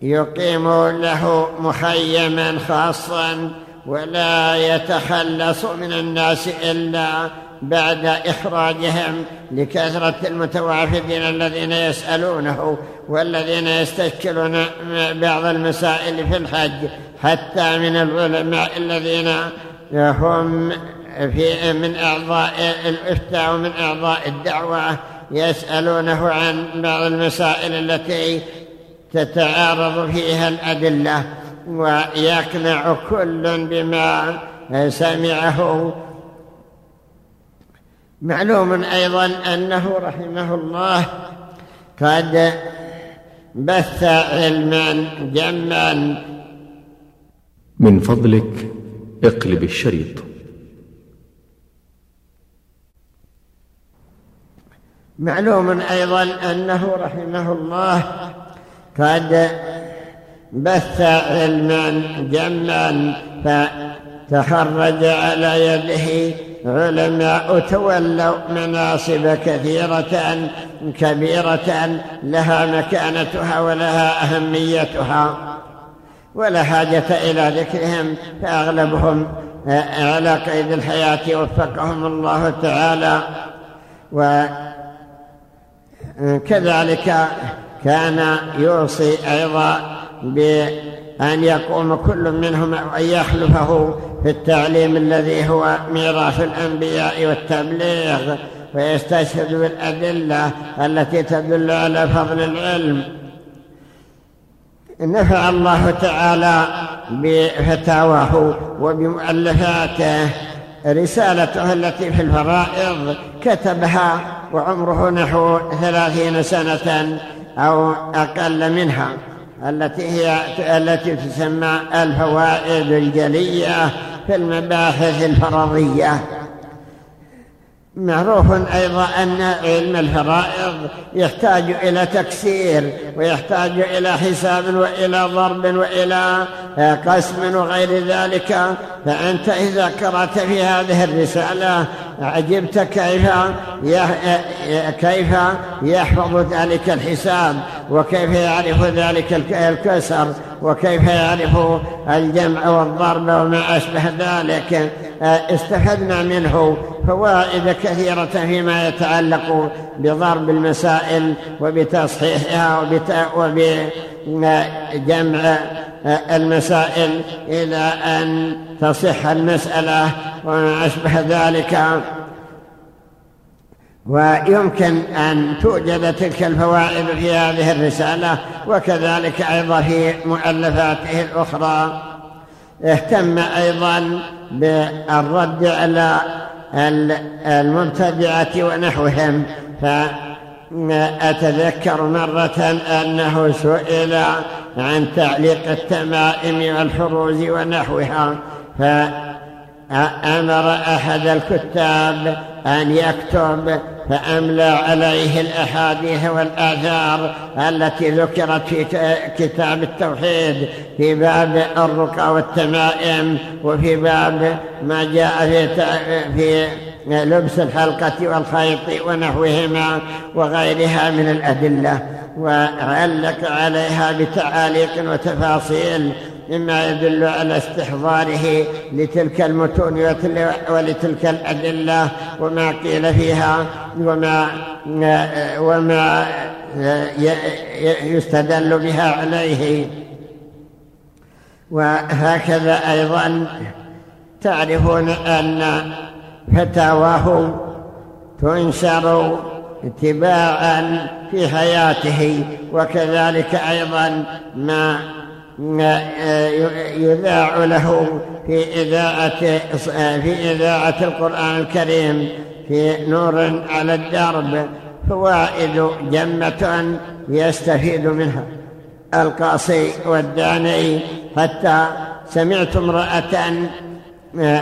يقيم له مخيما خاصا ولا يتخلص من الناس إلا بعد إخراجهم لكثرة المتوافدين الذين يسألونه والذين يستشكلون بعض المسائل في الحج حتى من العلماء الذين هم في من أعضاء الإفتاء ومن أعضاء الدعوة يسألونه عن بعض المسائل التي تتعارض فيها الأدلة ويقنع كل بما سمعه. معلوم أيضا أنه رحمه الله قد بث علما جما. من فضلك اقلب الشريط. معلوم أيضا أنه رحمه الله قد بث علما جما فتخرج على يده علماء تولوا مناصب كثيرة كبيرة لها مكانتها ولها أهميتها ولا حاجة إلى ذكرهم فأغلبهم على قيد الحياة وفقهم الله تعالى وكذلك كان يوصي أيضا بأن يقوم كل منهم أن يخلفه في التعليم الذي هو ميراث الأنبياء والتبليغ ويستشهد بالأدلة التي تدل على فضل العلم. نفع الله تعالى بفتاواه وبمؤلفاته رسالته التي في الفرائض كتبها وعمره نحو ثلاثين سنة أو أقل منها التي هي التي تسمى الفوائد الجلية في المباحث الفرضية. معروف أيضا أن علم الفرائض يحتاج إلى تكسير ويحتاج إلى حساب وإلى ضرب وإلى قسم وغير ذلك. فأنت إذا قرأت في هذه الرسالة عجبت كيف كيف يحفظ ذلك الحساب وكيف يعرف ذلك الكسر وكيف يعرف الجمع والضرب وما أشبه ذلك. استفدنا منه فوائد كثيرة فيما يتعلق بضرب المسائل وبتصحيحها وبجمع المسائل إلى أن تصح المسألة وما أشبه ذلك. ويمكن أن توجد تلك الفوائد في هذه الرسالة وكذلك أيضا في مؤلفاته الأخرى. اهتم أيضا بالرد على المبتدعة ونحوهم. فأتذكر مرة أنه سئل عن تعليق التمائم والحروز ونحوها فأمر أحد الكتاب أن يكتب فأملى عليه الأحاديث والآثار التي ذكرت في كتاب التوحيد في باب الرقى والتمائم وفي باب ما جاء في, في لبس الحلقة والخيط ونحوهما وغيرها من الأدلة وعلق عليها بتعاليق وتفاصيل مما يدل على استحضاره لتلك المتون ولتلك الأدلة وما قيل فيها وما وما يستدل بها عليه. وهكذا أيضا تعرفون أن فتاواه تنشر اتباعا في حياته وكذلك أيضا ما يذاع له في إذاعة في إذاعة القرآن الكريم في نور على الدرب فوائد جمة يستفيد منها. القاصي والداني حتى سمعت امرأة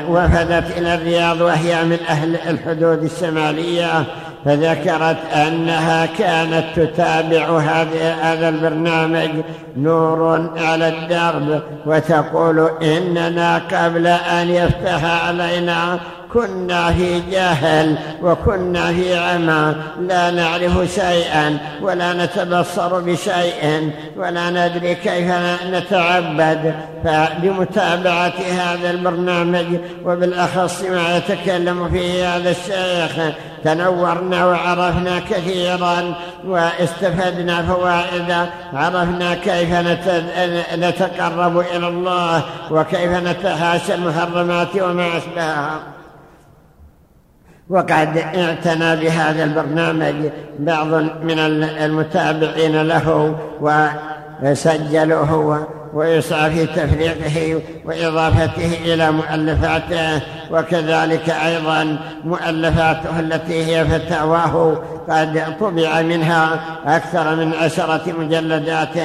وفدت إلى الرياض وهي من أهل الحدود الشمالية فذكرت أنها كانت تتابع هذا البرنامج نور على الدرب وتقول إننا قبل أن يفتح علينا كنا في جهل وكنا في عمى لا نعرف شيئا ولا نتبصر بشيء ولا ندري كيف نتعبد. فبمتابعة هذا البرنامج وبالأخص ما يتكلم فيه هذا الشيخ تنورنا وعرفنا كثيرا واستفدنا فوائد عرفنا كيف نتقرب إلى الله وكيف نتحاشى المحرمات وما أشبهها. وقد اعتنى بهذا البرنامج بعض من المتابعين له وسجلوه ويسعى في تفريقه وإضافته إلى مؤلفاته وكذلك أيضا مؤلفاته التي هي فتاواه قد طبع منها أكثر من عشرة مجلدات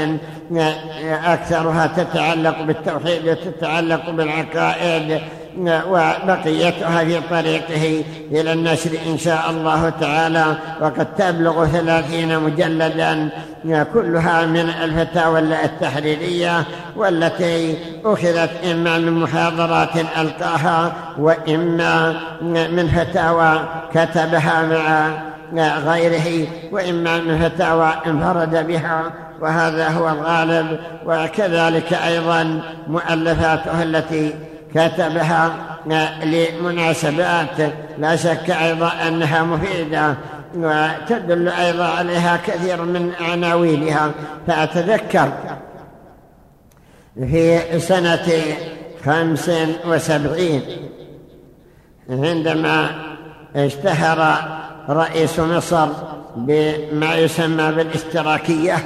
أكثرها تتعلق بالتوحيد وتتعلق بالعقائد وبقيتها في طريقه إلى النشر إن شاء الله تعالى وقد تبلغ ثلاثين مجلدا كلها من الفتاوى التحريرية والتي أخذت إما من محاضرات ألقاها وإما من فتاوى كتبها مع غيره وإما من فتاوى انفرد بها وهذا هو الغالب وكذلك أيضا مؤلفاته التي كتبها لمناسبات لا شك أيضا أنها مفيدة وتدل أيضا عليها كثير من عناوينها. فأتذكر في سنة خمس وسبعين عندما اشتهر رئيس مصر بما يسمى بالاشتراكية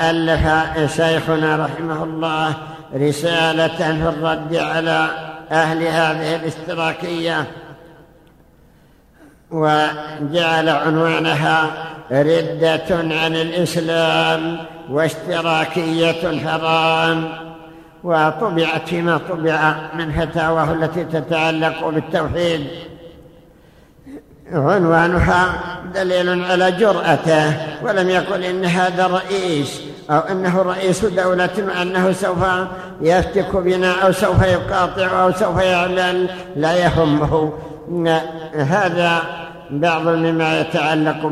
ألف شيخنا رحمه الله رسالة في الرد على أهل هذه الاشتراكية. وجعل عنوانها ردة عن الإسلام واشتراكية حرام. وطبعت فيما طبع من فتاواه التي تتعلق بالتوحيد. عنوانها دليل على جرأته ولم يقل إن هذا رئيس. أو أنه رئيس دولة وأنه سوف يفتك بنا أو سوف يقاطع أو سوف يعمل لا يهمه. هذا بعض مما يتعلق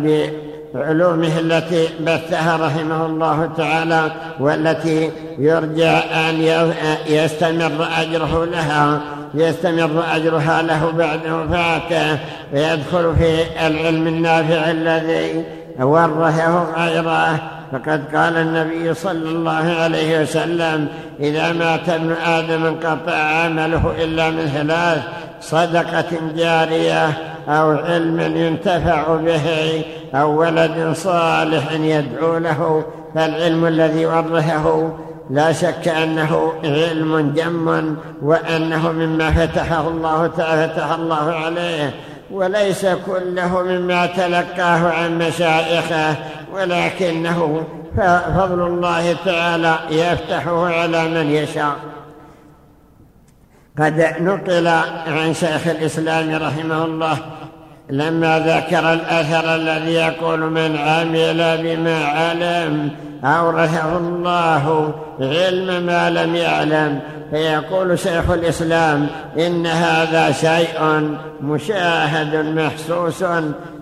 بعلومه التي بثها رحمه الله تعالى والتي يرجى أن يستمر أجره لها يستمر أجرها له بعد وفاته ويدخل في العلم النافع الذي ورثه غيره. فقد قال النبي صلى الله عليه وسلم إذا مات ابن آدم انقطع عمله إلا من ثلاث صدقة جارية أو علم ينتفع به أو ولد صالح يدعو له فالعلم الذي ورثه لا شك أنه علم جم وأنه مما فتحه الله تعالى فتح الله عليه وليس كله مما تلقاه عن مشايخه ولكنه فضل الله تعالى يفتحه على من يشاء. قد نقل عن شيخ الإسلام رحمه الله لما ذكر الأثر الذي يقول من عمل بما علم أورثه الله علم ما لم يعلم. فيقول شيخ الإسلام إن هذا شيء مشاهد محسوس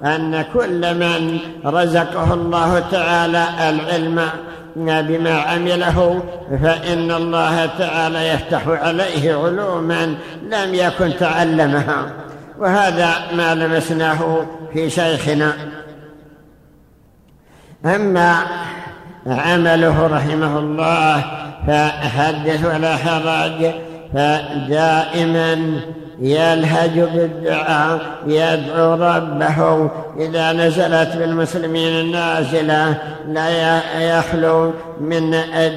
أن كل من رزقه الله تعالى العلم بما عمله فإن الله تعالى يفتح عليه علوما لم يكن تعلمها. وهذا ما لمسناه في شيخنا. أما عمله رحمه الله فحدث ولا حرج فدائما يلهج بالدعاء يدعو ربه إذا نزلت بالمسلمين النازلة لا يخلو من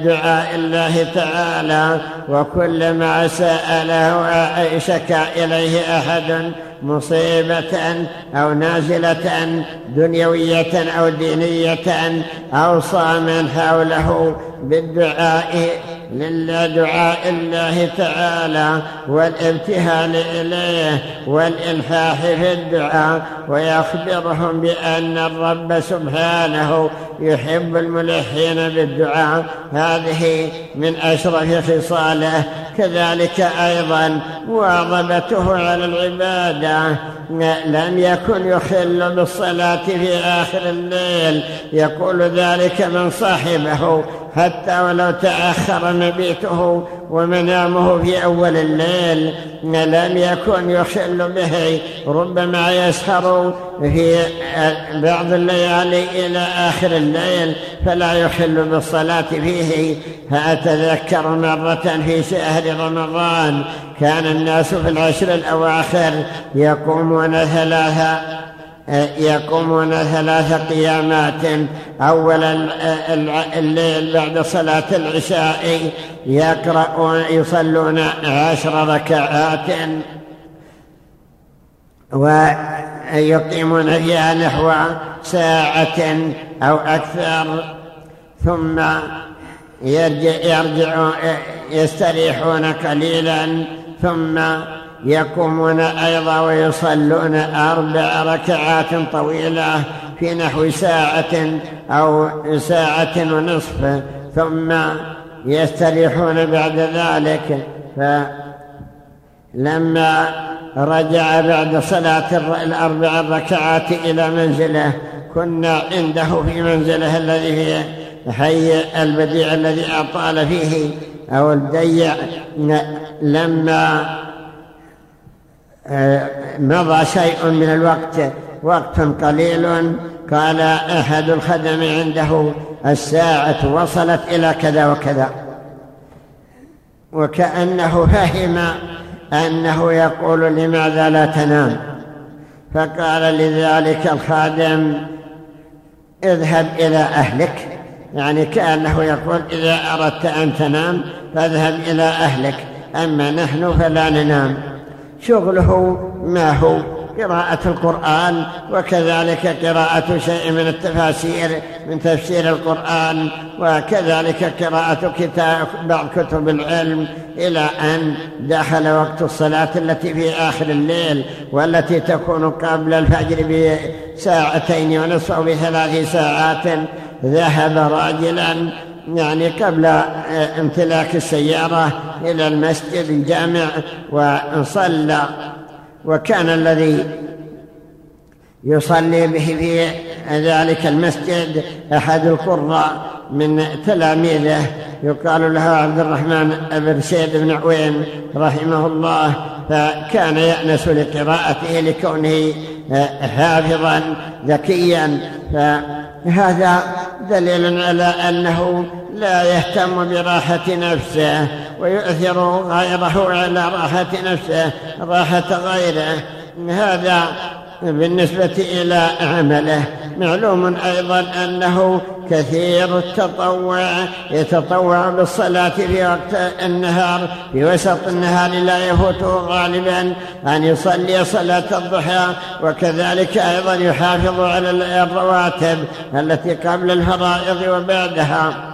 دعاء الله تعالى وكلما سأله شكا إليه أحد مصيبة أو نازلة دنيوية أو دينية أوصى من حوله بالدعاء لدعاء الله تعالى والابتهال إليه والإلحاح في الدعاء ويخبرهم بأن الرب سبحانه يحب الملحين بالدعاء. هذه من أشرف خصاله. كذلك أيضا مواظبته على العبادة. لم يكن يخل بالصلاة في آخر الليل يقول ذلك من صاحبه. حتى ولو تأخر مبيته ومنامه في أول الليل لم يكن يخل به. ربما يسهر في بعض الليالي إلى آخر الليل فلا يخل بالصلاة فيه. فأتذكر مرة في شهر رمضان كان الناس في العشر الأواخر يقومون ثلاثة يقومون ثلاث قيامات. أول الليل بعد صلاة العشاء يقرؤون يصلون عشر ركعات ويقيمون فيها نحو ساعة أو أكثر. ثم يرجع يرجعون يستريحون قليلا. ثم يقومون أيضا ويصلون أربع ركعات طويلة في نحو ساعة أو ساعة ونصف ثم يستريحون بعد ذلك. فلما رجع بعد صلاة الأربع ركعات إلى منزله كنا عنده في منزله الذي في حي البديع الذي أطال فيه أو الديع لما مضى شيء من الوقت وقت قليل. قال أحد الخدم عنده الساعة وصلت إلى كذا وكذا. وكأنه فهم أنه يقول لماذا لا تنام؟ فقال لذلك الخادم اذهب إلى أهلك. يعني كأنه يقول إذا أردت أن تنام فاذهب إلى أهلك. أما نحن فلا ننام. شغله ما هو؟ قراءة القرآن وكذلك قراءة شيء من التفاسير من تفسير القرآن وكذلك قراءة كتاب بعض كتب العلم إلى أن دخل وقت الصلاة التي في آخر الليل والتي تكون قبل الفجر بساعتين ونصف بثلاث ساعات. ذهب راجلا يعني قبل امتلاك السيارة إلى المسجد الجامع وصلى وكان الذي يصلي به في ذلك المسجد أحد القراء من تلاميذه. يقال له عبد الرحمن بن سيد بن عوين رحمه الله فكان يأنس لقراءته لكونه حافظا ذكيا. فهذا دليل على أنه لا يهتم براحة نفسه ويؤثر غيره على راحة نفسه راحة غيره. هذا بالنسبة إلى عمله. معلوم أيضا أنه كثير التطوع يتطوع بالصلاة في وقت النهار في وسط النهار لا يفوته غالبا أن يصلي صلاة الضحى وكذلك أيضا يحافظ على الرواتب التي قبل الفرائض وبعدها.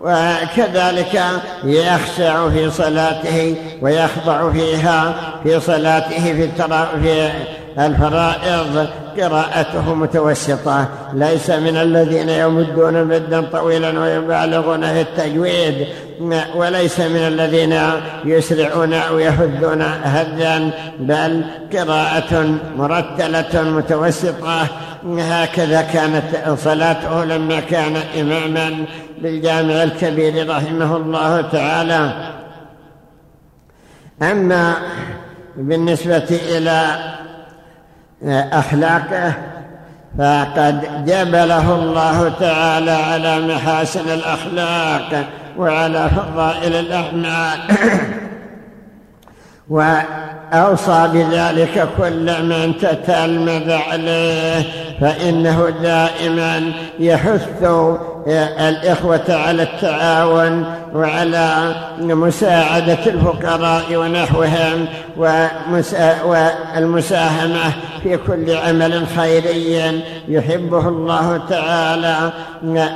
وكذلك يخشع في صلاته ويخضع فيها في صلاته في, في الفرائض قراءته متوسطة. ليس من الذين يمدون مدا طويلا ويبالغون في التجويد وليس من الذين يسرعون أو يهدون هدا بل قراءة مرتلة متوسطة. هكذا كانت صلاته لما كان إماما بالجامع الكبير رحمه الله تعالى. أما بالنسبة إلى أخلاقه فقد جبله الله تعالى على محاسن الأخلاق وعلى فضائل الأعمال. وأوصى بذلك كل من تتلمذ عليه فإنه دائما يحث الإخوة على التعاون وعلى مساعدة الفقراء ونحوهم والمساهمة في كل عمل خيري يحبه الله تعالى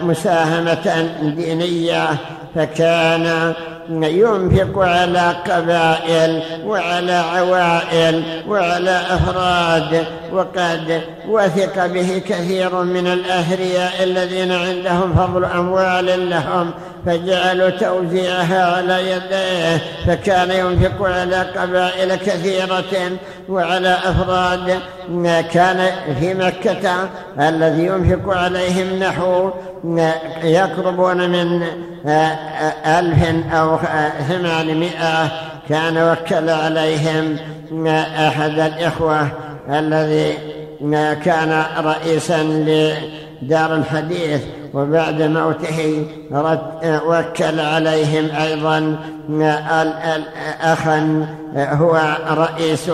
مساهمة دينية فكان ينفق على قبائل وعلى عوائل وعلى أفراد وقد وثق به كثير من الأهرياء الذين عندهم فضل أموال لهم فجعلوا توزيعها على يديه فكان ينفق على قبائل كثيرة وعلى أفراد. كان في مكة الذي ينفق عليهم نحو يقربون من ألف أو ثمانمائة. كان وكل عليهم أحد الإخوة الذي كان رئيسا لدار الحديث. وبعد موته وكل عليهم أيضا أخا هو رئيس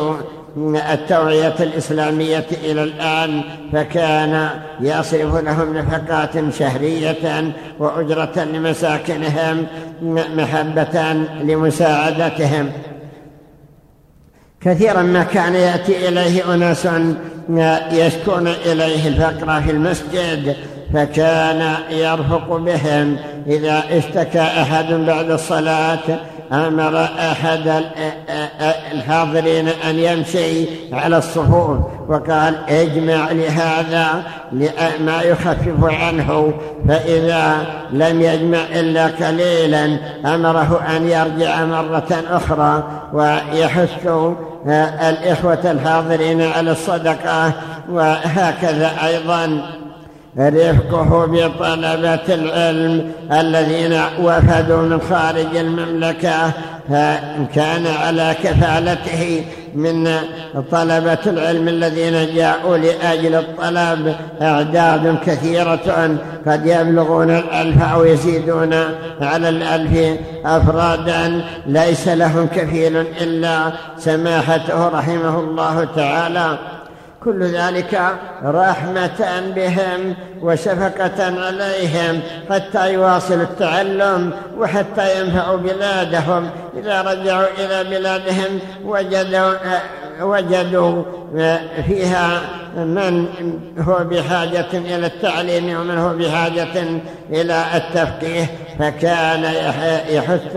التوعية الإسلامية إلى الآن فكان يصرف لهم نفقات شهرية وأجرة لمساكنهم محبة لمساعدتهم. كثيرا ما كان يأتي إليه أناس يشكون إليه الفقر في المسجد. فكان يرفق بهم. إذا اشتكى أحد بعد الصلاة أمر أحد الحاضرين أن يمشي على الصفوف وقال اجمع لهذا ما يخفف عنه. فإذا لم يجمع إلا قليلا أمره أن يرجع مرة أخرى. ويحث الإخوة الحاضرين على الصدقة. وهكذا أيضا. رفقه بطلبة العلم الذين وفدوا من خارج المملكة كان على كفالته من طلبة العلم الذين جاءوا لأجل الطلب. أعداد كثيرة قد يبلغون الألف أو يزيدون على الألف أفرادا. ليس لهم كفيل إلا سماحته رحمه الله تعالى. كل ذلك رحمة بهم وشفقة عليهم حتى يواصلوا التعلم وحتى ينفعوا بلادهم. إذا رجعوا إلى بلادهم وجدوا وجدوا فيها من هو بحاجة إلى التعليم ومن هو بحاجة إلى التفقيه فكان يحث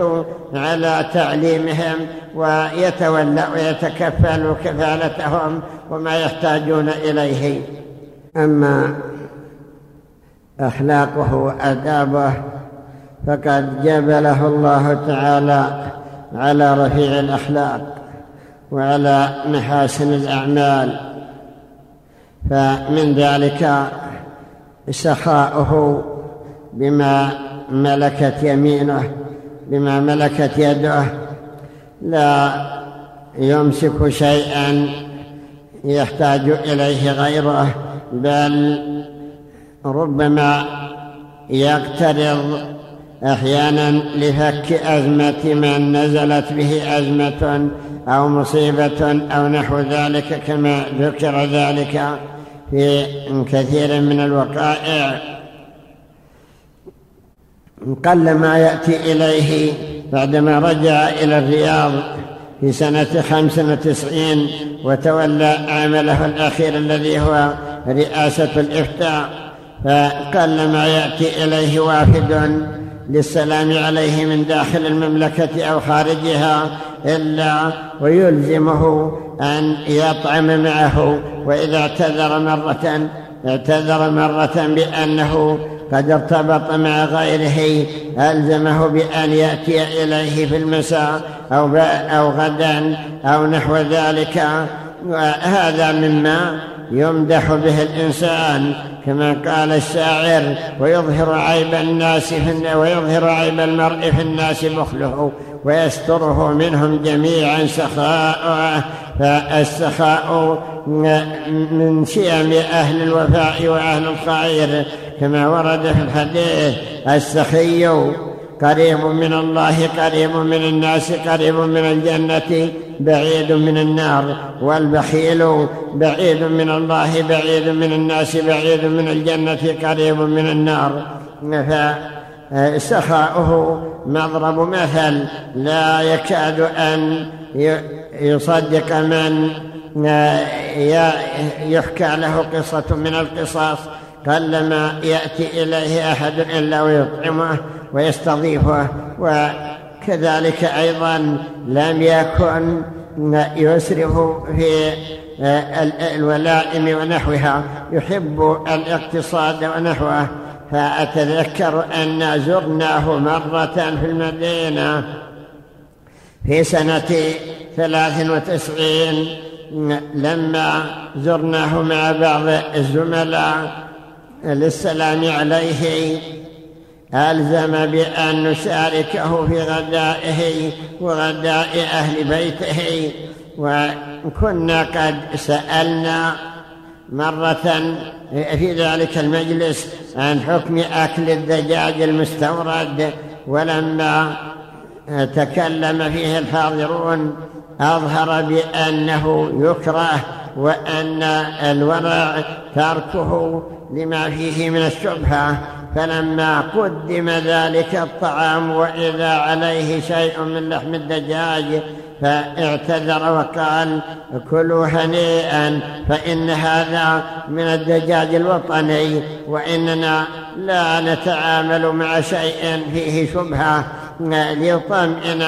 على تعليمهم ويتولى ويتكفل كفالتهم وما يحتاجون إليه. أما أخلاقه وأدابه فقد جبله الله تعالى على رفيع الأخلاق. وعلى محاسن الأعمال فمن ذلك سخاؤه بما ملكت يمينه بما ملكت يده. لا يمسك شيئا يحتاج إليه غيره بل ربما يقترض أحيانا لفك أزمة من نزلت به أزمة أو مصيبة أو نحو ذلك كما ذكر ذلك في كثير من الوقائع. قل ما يأتي إليه بعدما رجع إلى الرياض في سنة خمس وتسعين وتولى عمله الأخير الذي هو رئاسة الإفتاء. فقل ما يأتي إليه وافد للسلام عليه من داخل المملكة أو خارجها إلا ويلزمه أن يطعم معه وإذا اعتذر مرة اعتذر مرة بأنه قد ارتبط مع غيره ألزمه بأن يأتي إليه في المساء أو, أو غدا أو نحو ذلك. وهذا مما يمدح به الإنسان كما قال الشاعر ويظهر عيب الناس في ويظهر عيب المرء في الناس بخله. ويستره منهم جميعا سخاء فالسخاء من شيم أهل الوفاء وأهل الخير كما ورد في الحديث السخي قريب من الله قريب من الناس قريب من الجنة بعيد من النار والبخيل بعيد من الله بعيد من الناس بعيد من الجنة قريب من النار. فسخاؤه مضرب مثل لا يكاد أن يصدق من يحكى له قصة من القصص قلما يأتي إليه أحد إلا ويطعمه ويستضيفه. وكذلك أيضا لم يكن يسرف في الولائم ونحوها. يحب الاقتصاد ونحوه. فأتذكر أن زرناه مرة في المدينة في سنة ثلاث وتسعين لما زرناه مع بعض الزملاء للسلام عليه ألزم بأن نشاركه في غدائه وغداء أهل بيته وكنا قد سألنا مرة في ذلك المجلس عن حكم أكل الدجاج المستورد ولما تكلم فيه الحاضرون أظهر بأنه يكره وأن الورع تركه لما فيه من الشبهة. فلما قدم ذلك الطعام وإذا عليه شيء من لحم الدجاج فاعتذر وقال كلوا هنيئا فإن هذا من الدجاج الوطني وإننا لا نتعامل مع شيء فيه شبهة ليطمئن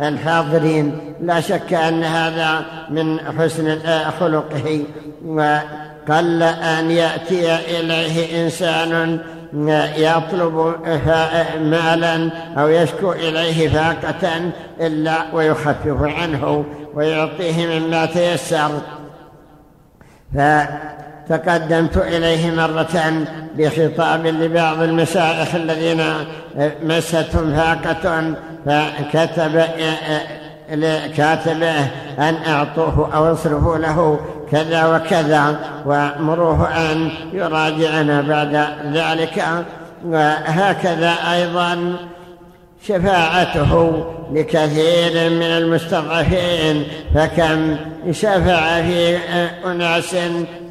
الحاضرين. لا شك أن هذا من حسن خلقه وقل أن يأتي إليه إنسان يطلب مالا أو يشكو إليه فاقة إلا ويخفف عنه ويعطيه مما تيسر. فتقدمت إليه مرة بخطاب لبعض المشايخ الذين مستهم فاقة فكتب لكاتبه أن أعطوه أو اصرفوا له كذا وكذا وأمروه أن يراجعنا بعد ذلك. وهكذا أيضا شفاعته لكثير من المستضعفين فكم شفع في أناس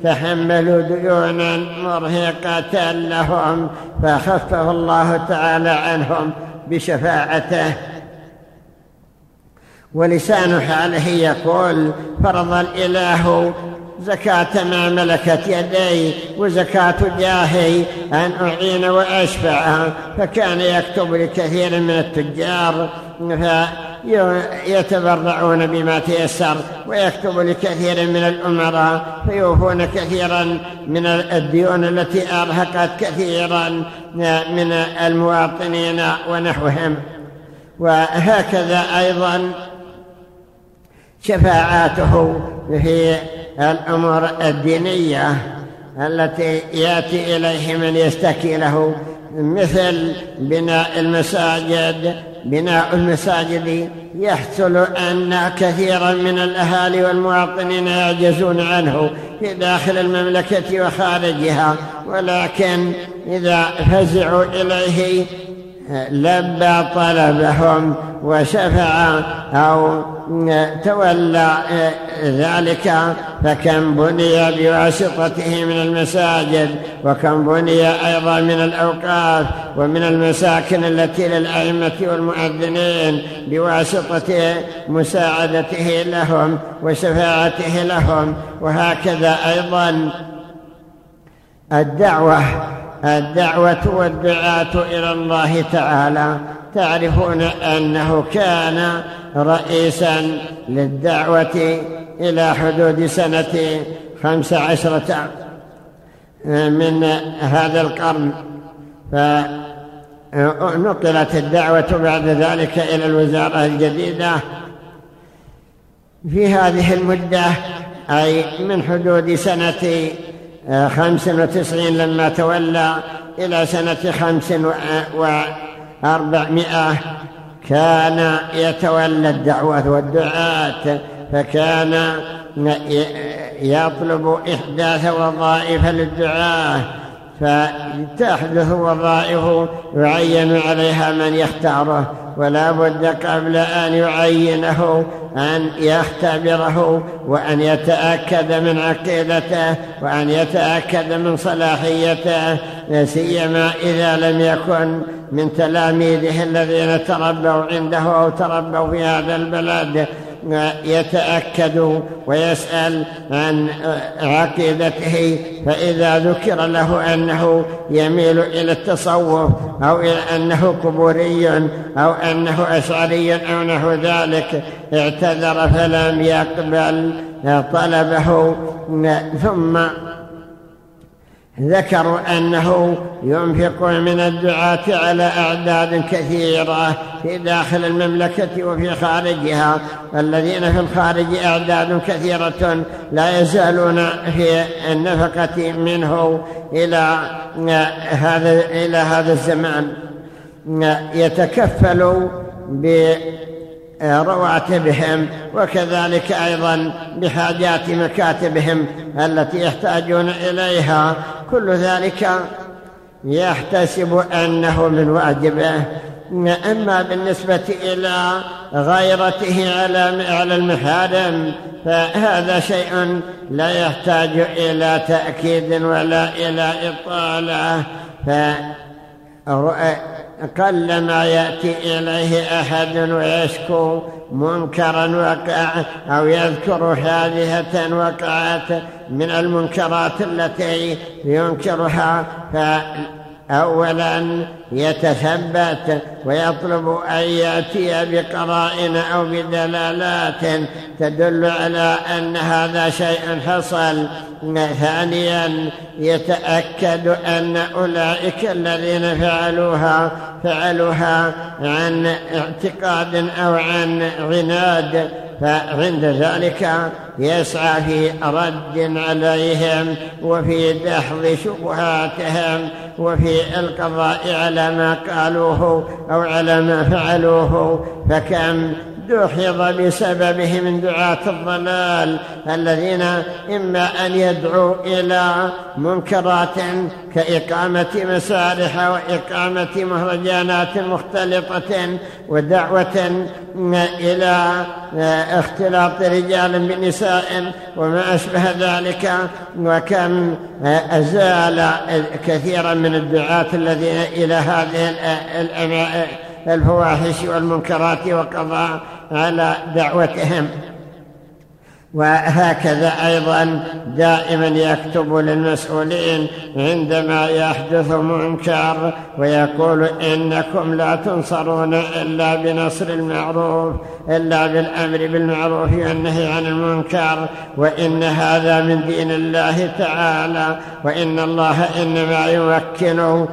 تحملوا ديونا مرهقة لهم فخفف الله تعالى عنهم بشفاعته. ولسان حاله يقول فرض الإله زكاة ما ملكت يدي وزكاة جاهي أن أعين وأشفع. فكان يكتب لكثير من التجار فيتبرعون بما تيسر ويكتب لكثير من الأمراء فيوفون كثيرا من الديون التي أرهقت كثيرا من المواطنين ونحوهم. وهكذا أيضا شفاعاته في الأمور الدينية التي يأتي إليه من يشتكي له مثل بناء المساجد. بناء المساجد يحصل أن كثيرا من الأهالي والمواطنين يعجزون عنه في داخل المملكة وخارجها ولكن إذا فزعوا إليه لبى طلبهم وشفع أو تولى ذلك فكم بني بواسطته من المساجد وكم بني أيضا من الأوقاف ومن المساكن التي للأئمة والمؤذنين بواسطة مساعدته لهم وشفاعته لهم. وهكذا أيضا الدعوة الدعوة والدعاة إلى الله تعالى تعرفون أنه كان رئيسا للدعوة إلى حدود سنة خمس عشرة من هذا القرن. فنقلت الدعوة بعد ذلك إلى الوزارة الجديدة في هذه المدة أي من حدود سنة خمس وتسعين لما تولى إلى سنة خمس وأربعمائة كان يتولى الدعوة والدعاة فكان يطلب إحداث وظائف للدعاة فتحدث وظائف يعين عليها من يختاره ولا بد قبل أن يعينه أن يختبره وأن يتأكد من عقيدته وأن يتأكد من صلاحيته سيما إذا لم يكن من تلاميذه الذين تربوا عنده أو تربوا في هذا البلد. يتأكد ويسأل عن عقيدته فإذا ذكر له أنه يميل إلى التصوف أو إلى أنه قبوري أو أنه أشعري أو نحو ذلك اعتذر فلم يقبل طلبه ثم ذكروا أنه ينفق من الدعاة على أعداد كثيرة في داخل المملكة وفي خارجها. الذين في الخارج أعداد كثيرة لا يزالون في النفقة منه إلى هذا إلى هذا الزمان. يتكفل رواتبهم وكذلك أيضا بحاجات مكاتبهم التي يحتاجون إليها. كل ذلك يحتسب أنه من واجبه. أما بالنسبة إلى غيرته على المحارم فهذا شيء لا يحتاج إلى تأكيد ولا إلى إطالة. قلما يأتي إليه أحد ويشكو منكرا وقع أو يذكر حادثة وقعت من المنكرات التي ينكرها أولا يتثبت ويطلب أن يأتي بقرائن أو بدلالات تدل على أن هذا شيء حصل. ثانيا يتأكد أن أولئك الذين فعلوها فعلوها عن اعتقاد أو عن عناد. فعند ذلك يسعى في رد عليهم وفي دحض شبهاتهم وفي القضاء على ما قالوه أو على ما فعلوه فكم دحض بسببه من دعاة الضلال. الذين إما أن يدعوا إلى منكرات كإقامة مسارح وإقامة مهرجانات مختلطة ودعوة إلى اختلاط رجال بنساء وما أشبه ذلك. وكم أزال كثيرا من الدعاة الذين إلى هذه الفواحش والمنكرات وقضى على دعوتهم. وهكذا أيضا دائما يكتب للمسؤولين عندما يحدث منكر ويقول إنكم لا تنصرون إلا بنصر المعروف إلا بالأمر بالمعروف والنهي عن المنكر وإن هذا من دين الله تعالى وإن الله إنما يمكن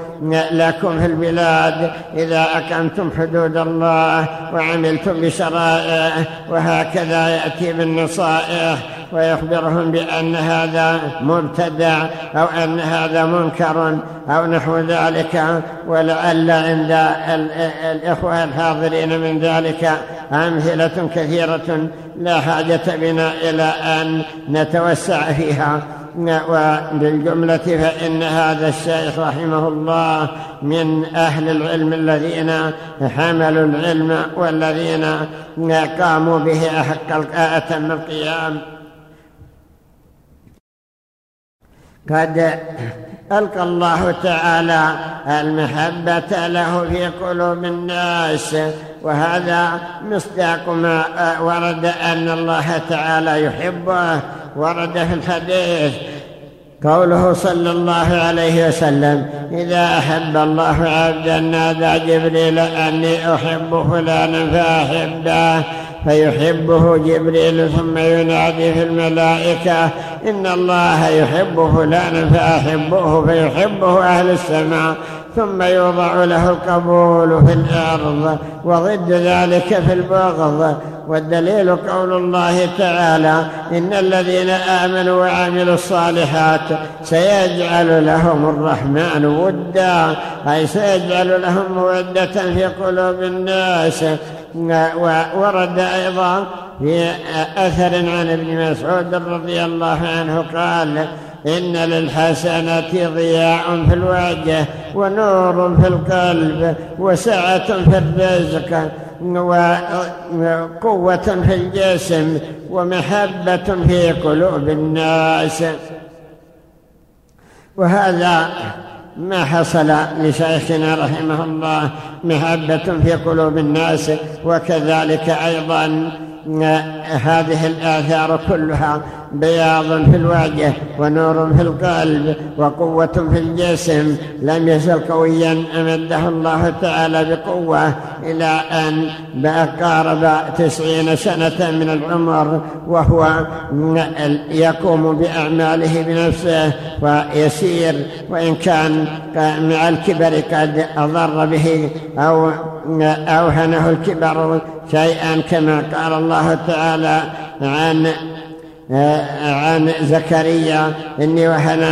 لكم في البلاد إذا أقمتم حدود الله وعملتم بشرائعه وهكذا يأتي بالنصائح ويخبرهم بأن هذا مبتدع أو أن هذا منكر أو نحو ذلك. ولعل عند الإخوة الحاضرين من ذلك أمثلة كثيرة لا حاجة بنا إلى أن نتوسع فيها. وبالجملة فإن هذا الشيخ رحمه الله من أهل العلم الذين حملوا العلم والذين قاموا به أحق أتم القيام. قد ألقى الله تعالى المحبة له في قلوب الناس وهذا مصداق ما ورد أن الله تعالى يحبه ورد في الحديث قوله صلى الله عليه وسلم إذا أحب الله عبدا نادى جبريل أني أحب فلانا فأحبه. فيحبه جبريل ثم ينادي في الملائكة. إن الله يحب فلانا فأحبه فيحبه أهل السماء. ثم يوضع له القبول في الأرض وضد ذلك في البغض. والدليل قول الله تعالى إن الذين آمنوا وعملوا الصالحات سيجعل لهم الرحمن ودا. أي سيجعل لهم مودة في قلوب الناس. ورد أيضا في أثر عن ابن مسعود رضي الله عنه قال إن للحسنة ضياء في الوجه ونور في القلب وسعة في الرزق وقوة في الجسم ومحبة في قلوب الناس. وهذا ما حصل لشيخنا رحمه الله محبة في قلوب الناس وكذلك أيضا هذه الآثار كلها بياض في الوجه ونور في القلب وقوة في الجسم. لم يزل قويا أمده الله تعالى بقوة إلى أن قارب تسعين سنة من العمر وهو يقوم بأعماله بنفسه ويسير وإن كان مع الكبر قد أضر به أو أوهنه الكبر شيئا كما قال الله تعالى عن عن زكريا إني وهن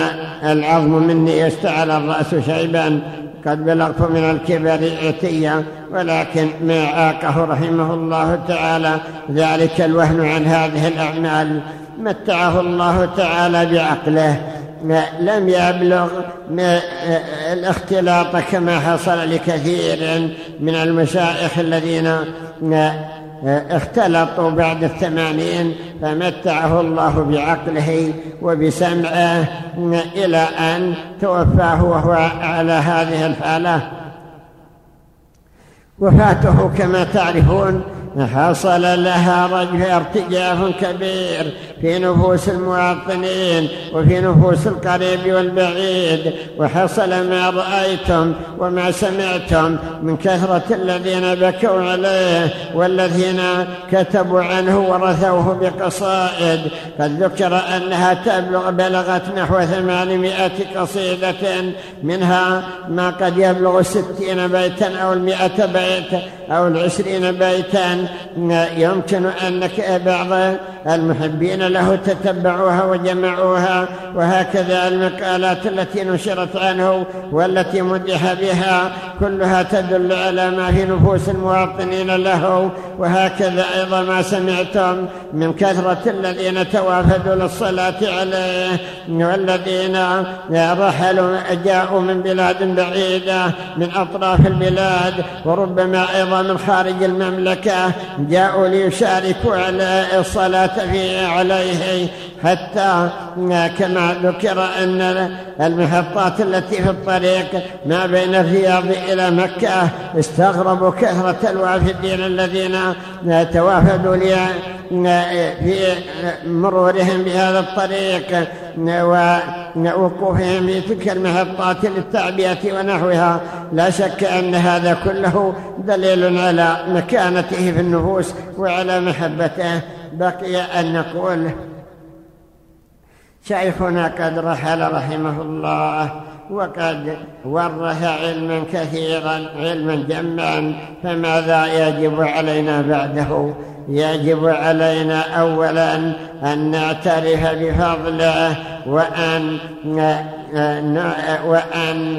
العظم مني يستعل الرأس شيبا قد بلغت من الكبر عتيا ولكن ما عاقه رحمه الله تعالى ذلك الوهن عن هذه الأعمال. متعه الله تعالى بعقله. لم يبلغ الاختلاط كما حصل لكثير من المشايخ الذين اختلطوا بعد الثمانين فمتعه الله بعقله وبسمعه إلى أن توفاه وهو على هذه الحالة. وفاته كما تعرفون حصل لها ارتجاف كبير في نفوس المواطنين وفي نفوس القريب والبعيد. وحصل ما رأيتم وما سمعتم من كثرة الذين بكوا عليه والذين كتبوا عنه ورثوه بقصائد. قد ذكر أنها تبلغ بلغت نحو ثمانمائة قصيدة منها ما قد يبلغ ستين بيتا أو المئة بيت أو العشرين بيتا يمكن أنك بعض المحبين له تتبعوها وجمعوها وهكذا المقالات التي نشرت عنه والتي مدح بها كلها تدل على ما في نفوس المواطنين له وهكذا أيضا ما سمعتم من كثرة الذين توافدوا للصلاة عليه والذين رحلوا جاءوا من بلاد بعيدة من أطراف البلاد وربما أيضا من خارج المملكة جاءوا ليشاركوا على الصلاة في عليه حتى كما ذكر أن المحطات التي في الطريق ما بين الرياض إلى مكة استغربوا كثرة الوافدين الذين توافدوا في مرورهم بهذا الطريق ووقوفهم في تلك المحطات للتعبئة ونحوها. لا شك أن هذا كله دليل على مكانته في النفوس وعلى محبته. بقي أن نقول شيخنا قد رحل رحمه الله وقد ورث علما كثيرا علما جما فماذا يجب علينا بعده؟ يجب علينا اولا أن نعترف بفضله وأن وأن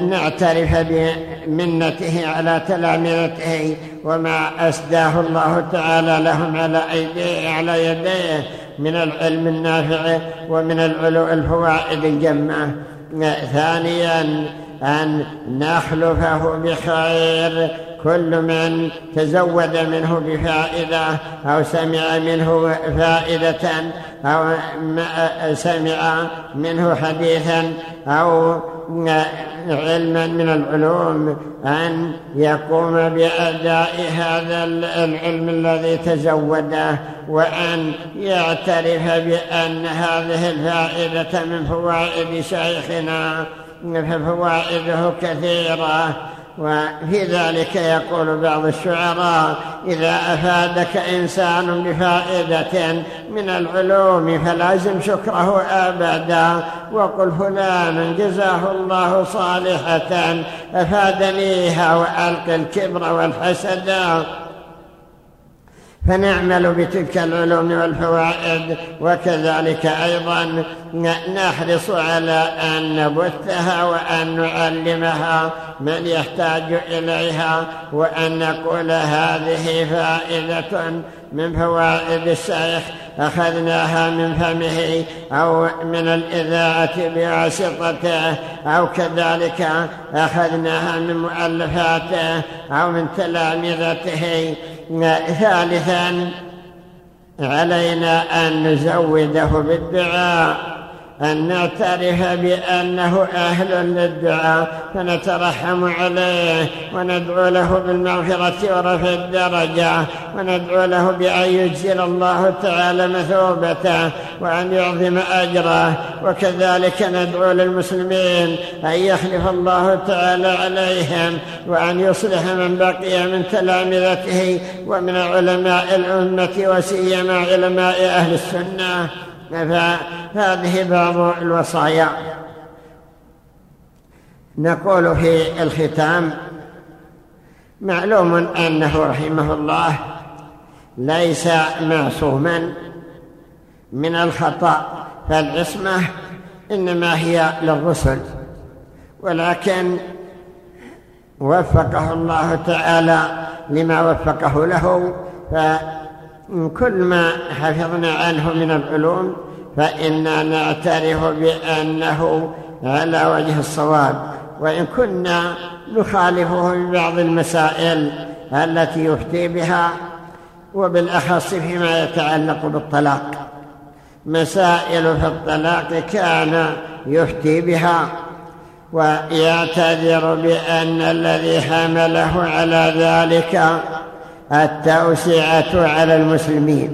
نعترف بمنته على تلامذته وما أسداه الله تعالى لهم على أيديه على يديه. من العلم النافع ومن الفوائد الجمة. ثانيا أن نخلفه بخير. كل من تزود منه بفائدة أو سمع منه فائدة أو سمع منه حديثا أو علما من العلوم أن يقوم بأداء هذا العلم الذي تزوده وأن يعترف بأن هذه الفائدة من فوائد شيخنا ففوائده كثيرة. وفي ذلك يقول بعض الشعراء إذا أفادك إنسان بفائدة من العلوم فلازم شكره أبدا وقل فلان جزاه الله صالحة أفادنيها وألقي الكبر والحسد. فنعمل بتلك العلوم والفوائد وكذلك أيضا نحرص على أن نبثها وأن نعلمها من يحتاج إليها وأن نقول هذه فائدة من فوائد الشيخ أخذناها من فمه أو من الإذاعة بواسطته أو كذلك أخذناها من مؤلفاته أو من تلامذته. ثالثا علينا أن نزوده بالدعاء. أن نعترف بأنه أهل للدعاء فنترحم عليه وندعو له بالمغفرة ورفع الدرجة وندعو له بأن يجزل الله تعالى مثوبته وأن يعظم أجره. وكذلك ندعو للمسلمين أن يخلف الله تعالى عليهم وأن يصلح من بقي من تلامذته ومن علماء الأمة وسيما علماء أهل السنة. فهذه بعض الوصايا. نقول في الختام معلوم أنه رحمه الله ليس معصوما من الخطأ فالعصمة إنما هي للرسل. ولكن وفقه الله تعالى لما وفقه له ف كل ما حفظنا عنه من العلوم فإنا نعترف بأنه على وجه الصواب. وإن كنا نخالفه في بعض المسائل التي يفتي بها وبالأخص فيما يتعلق بالطلاق. مسائل في الطلاق كان يفتي بها ويعتذر بأن الذي حمله على ذلك التوسعة على المسلمين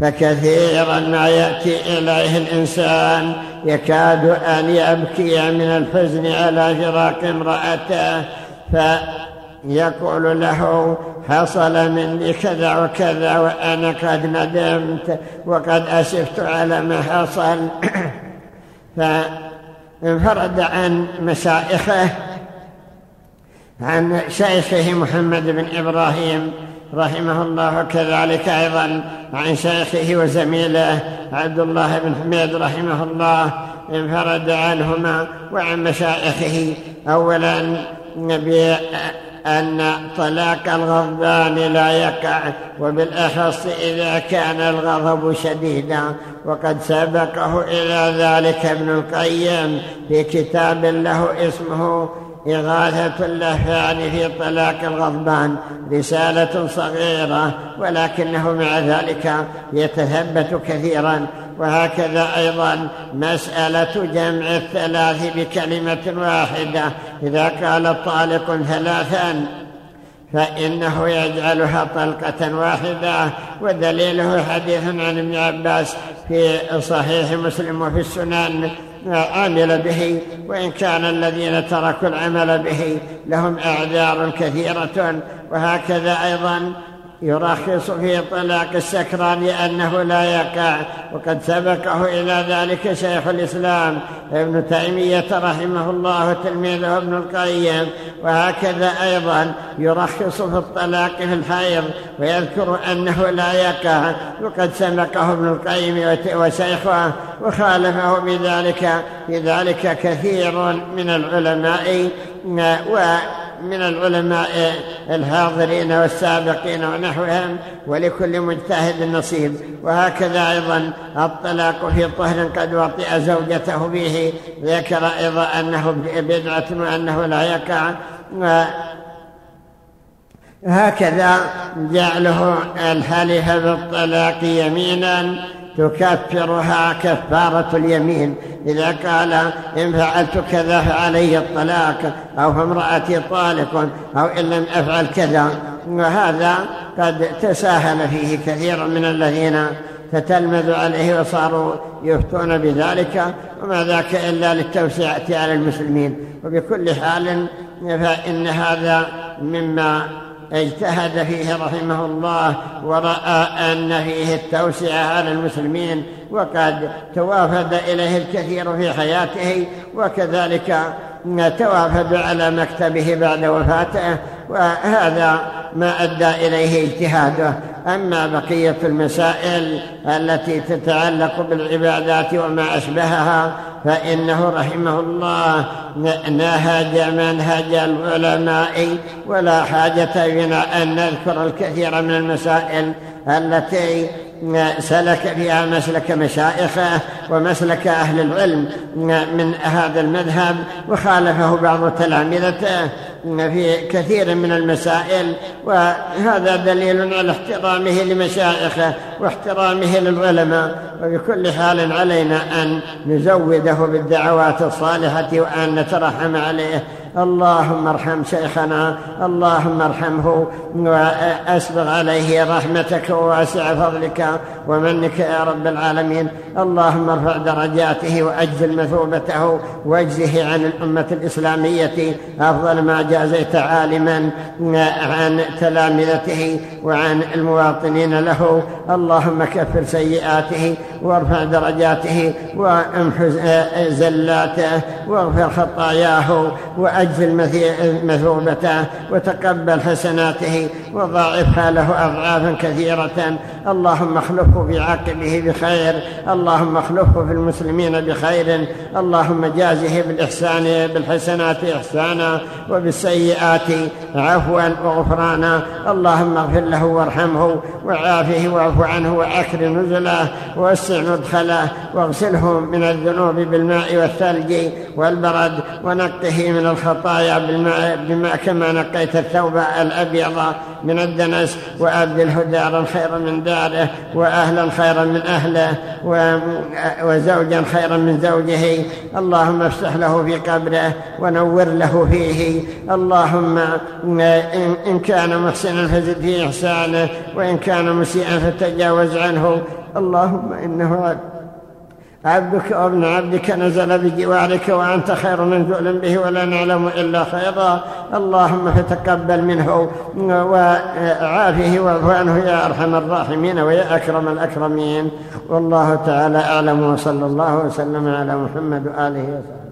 فكثيرا ما يأتي إليه الإنسان يكاد أن يبكي من الحزن على فراق امرأته فيقول له حصل مني كذا وكذا وأنا قد ندمت وقد أسفت على ما حصل. فانفرد عن مشائخه عن شيخه محمد بن إبراهيم رحمه الله كذلك أيضا عن شيخه وزميله عبد الله بن حميد رحمه الله انفرد عنهما وعن مشايخه. أولا بأن طلاق الغضبان لا يقع وبالأخص إذا كان الغضب شديدا. وقد سبقه إلى ذلك ابن القيم في كتاب له اسمه إغاثة اللهفان في طلاق الغضبان رسالة صغيرة ولكنه مع ذلك يتثبت كثيرا. وهكذا أيضا مسألة جمع الثلاث بكلمة واحدة إذا قال طالق ثلاثا فإنه يجعلها طلقة واحدة. ودليله حديث عن ابن عباس في صحيح مسلم وفي السنن عمل به وإن كان الذين تركوا العمل به لهم أعذار كثيرة وهكذا أيضا يرخص في طلاق السكران لأنه لا يقع. وقد سبقه إلى ذلك شيخ الإسلام ابن تيمية رحمه الله تلميذه ابن القيم. وهكذا أيضا يرخص في الطلاق في الحيض ويذكر أنه لا يقع. وقد سبقه ابن القيم وشيخه وخالفه بذلك بذلك كثير من العلماء. و من العلماء الحاضرين والسابقين ونحوهم ولكل مجتهد نصيب. وهكذا أيضا الطلاق في طهر قد وطئ زوجته به. ذكر أيضا أنه بدعة وأنه لا يقع. هكذا جعله الحلف بالطلاق يمينا. تكفرها كفارة اليمين. إذا قال إن فعلت كذا فعلي الطلاق أو فامرأتي طالق أو إن لم أفعل كذا. وهذا قد تساهل فيه كثير من الذين تتلمذ عليه وصاروا يفتون بذلك. وما ذاك إلا للتوسعة على المسلمين. وبكل حال فإن هذا مما اجتهد فيه رحمه الله ورأى أن فيه التوسعة على المسلمين وقد توافد إليه الكثير في حياته وكذلك توافد على مكتبه بعد وفاته وهذا ما أدى إليه اجتهاده. أما بقية المسائل التي تتعلق بالعبادات وما أشبهها فإنه رحمه الله. نهج منهج العلماء ولا حاجة بنا أن نذكر الكثير من المسائل التي سلك فيها مسلك مشائخه ومسلك أهل العلم من هذا المذهب وخالفه بعض تلامذته في كثير من المسائل. وهذا دليل على احترامه لمشائخه واحترامه للعلماء. وبكل حال علينا أن نزوده بالدعوات الصالحة وأن نترحم عليه. اللهم ارحم شيخنا اللهم ارحمه واسبغ عليه رحمتك وواسع فضلك ومنك يا رب العالمين. اللهم ارفع درجاته وأجزل مثوبته واجزه عن الأمة الإسلامية. أفضل ما جازيت عالما عن تلامذته وعن المواطنين له. اللهم كفر سيئاته وارفع درجاته وامحو زلاته واغفر خطاياه واجزل مثوبته وتقبل حسناته وضاعفها له اضعافا كثيرة. اللهم اخلفه في عقبه بخير. اللهم اخلفه في المسلمين بخير. اللهم جازه بالإحسان بالحسنات إحسانا وبالسيئات عفوا وغفرانا. اللهم اغفر له وارحمه وعافه واعف عنه وأكرم نزله ووسع مدخله واغسله من الذنوب بالماء والثلج والبرد ونقه من الخطايا بما كما نقيت الثوب الأبيض من الدنس وأبدله دارا خيرا من داره وأهلا خيرا من أهله وزوجا خيرا من زوجه. اللهم افتح له في قبره ونور له فيه. اللهم إن كان محسنا فزد في إحسانه وإن كان مسيئا فتجاوز عنه. اللهم إنه عبد عبدك وابن عبدك نزل بجوارك وأنت خير منزول به ولا نعلم إلا خيرا. اللهم فتقبل منه وعافه واعف عنه يا أرحم الراحمين ويا أكرم الأكرمين. والله تعالى أعلم وصلى الله وسلم على محمد وآله وسلم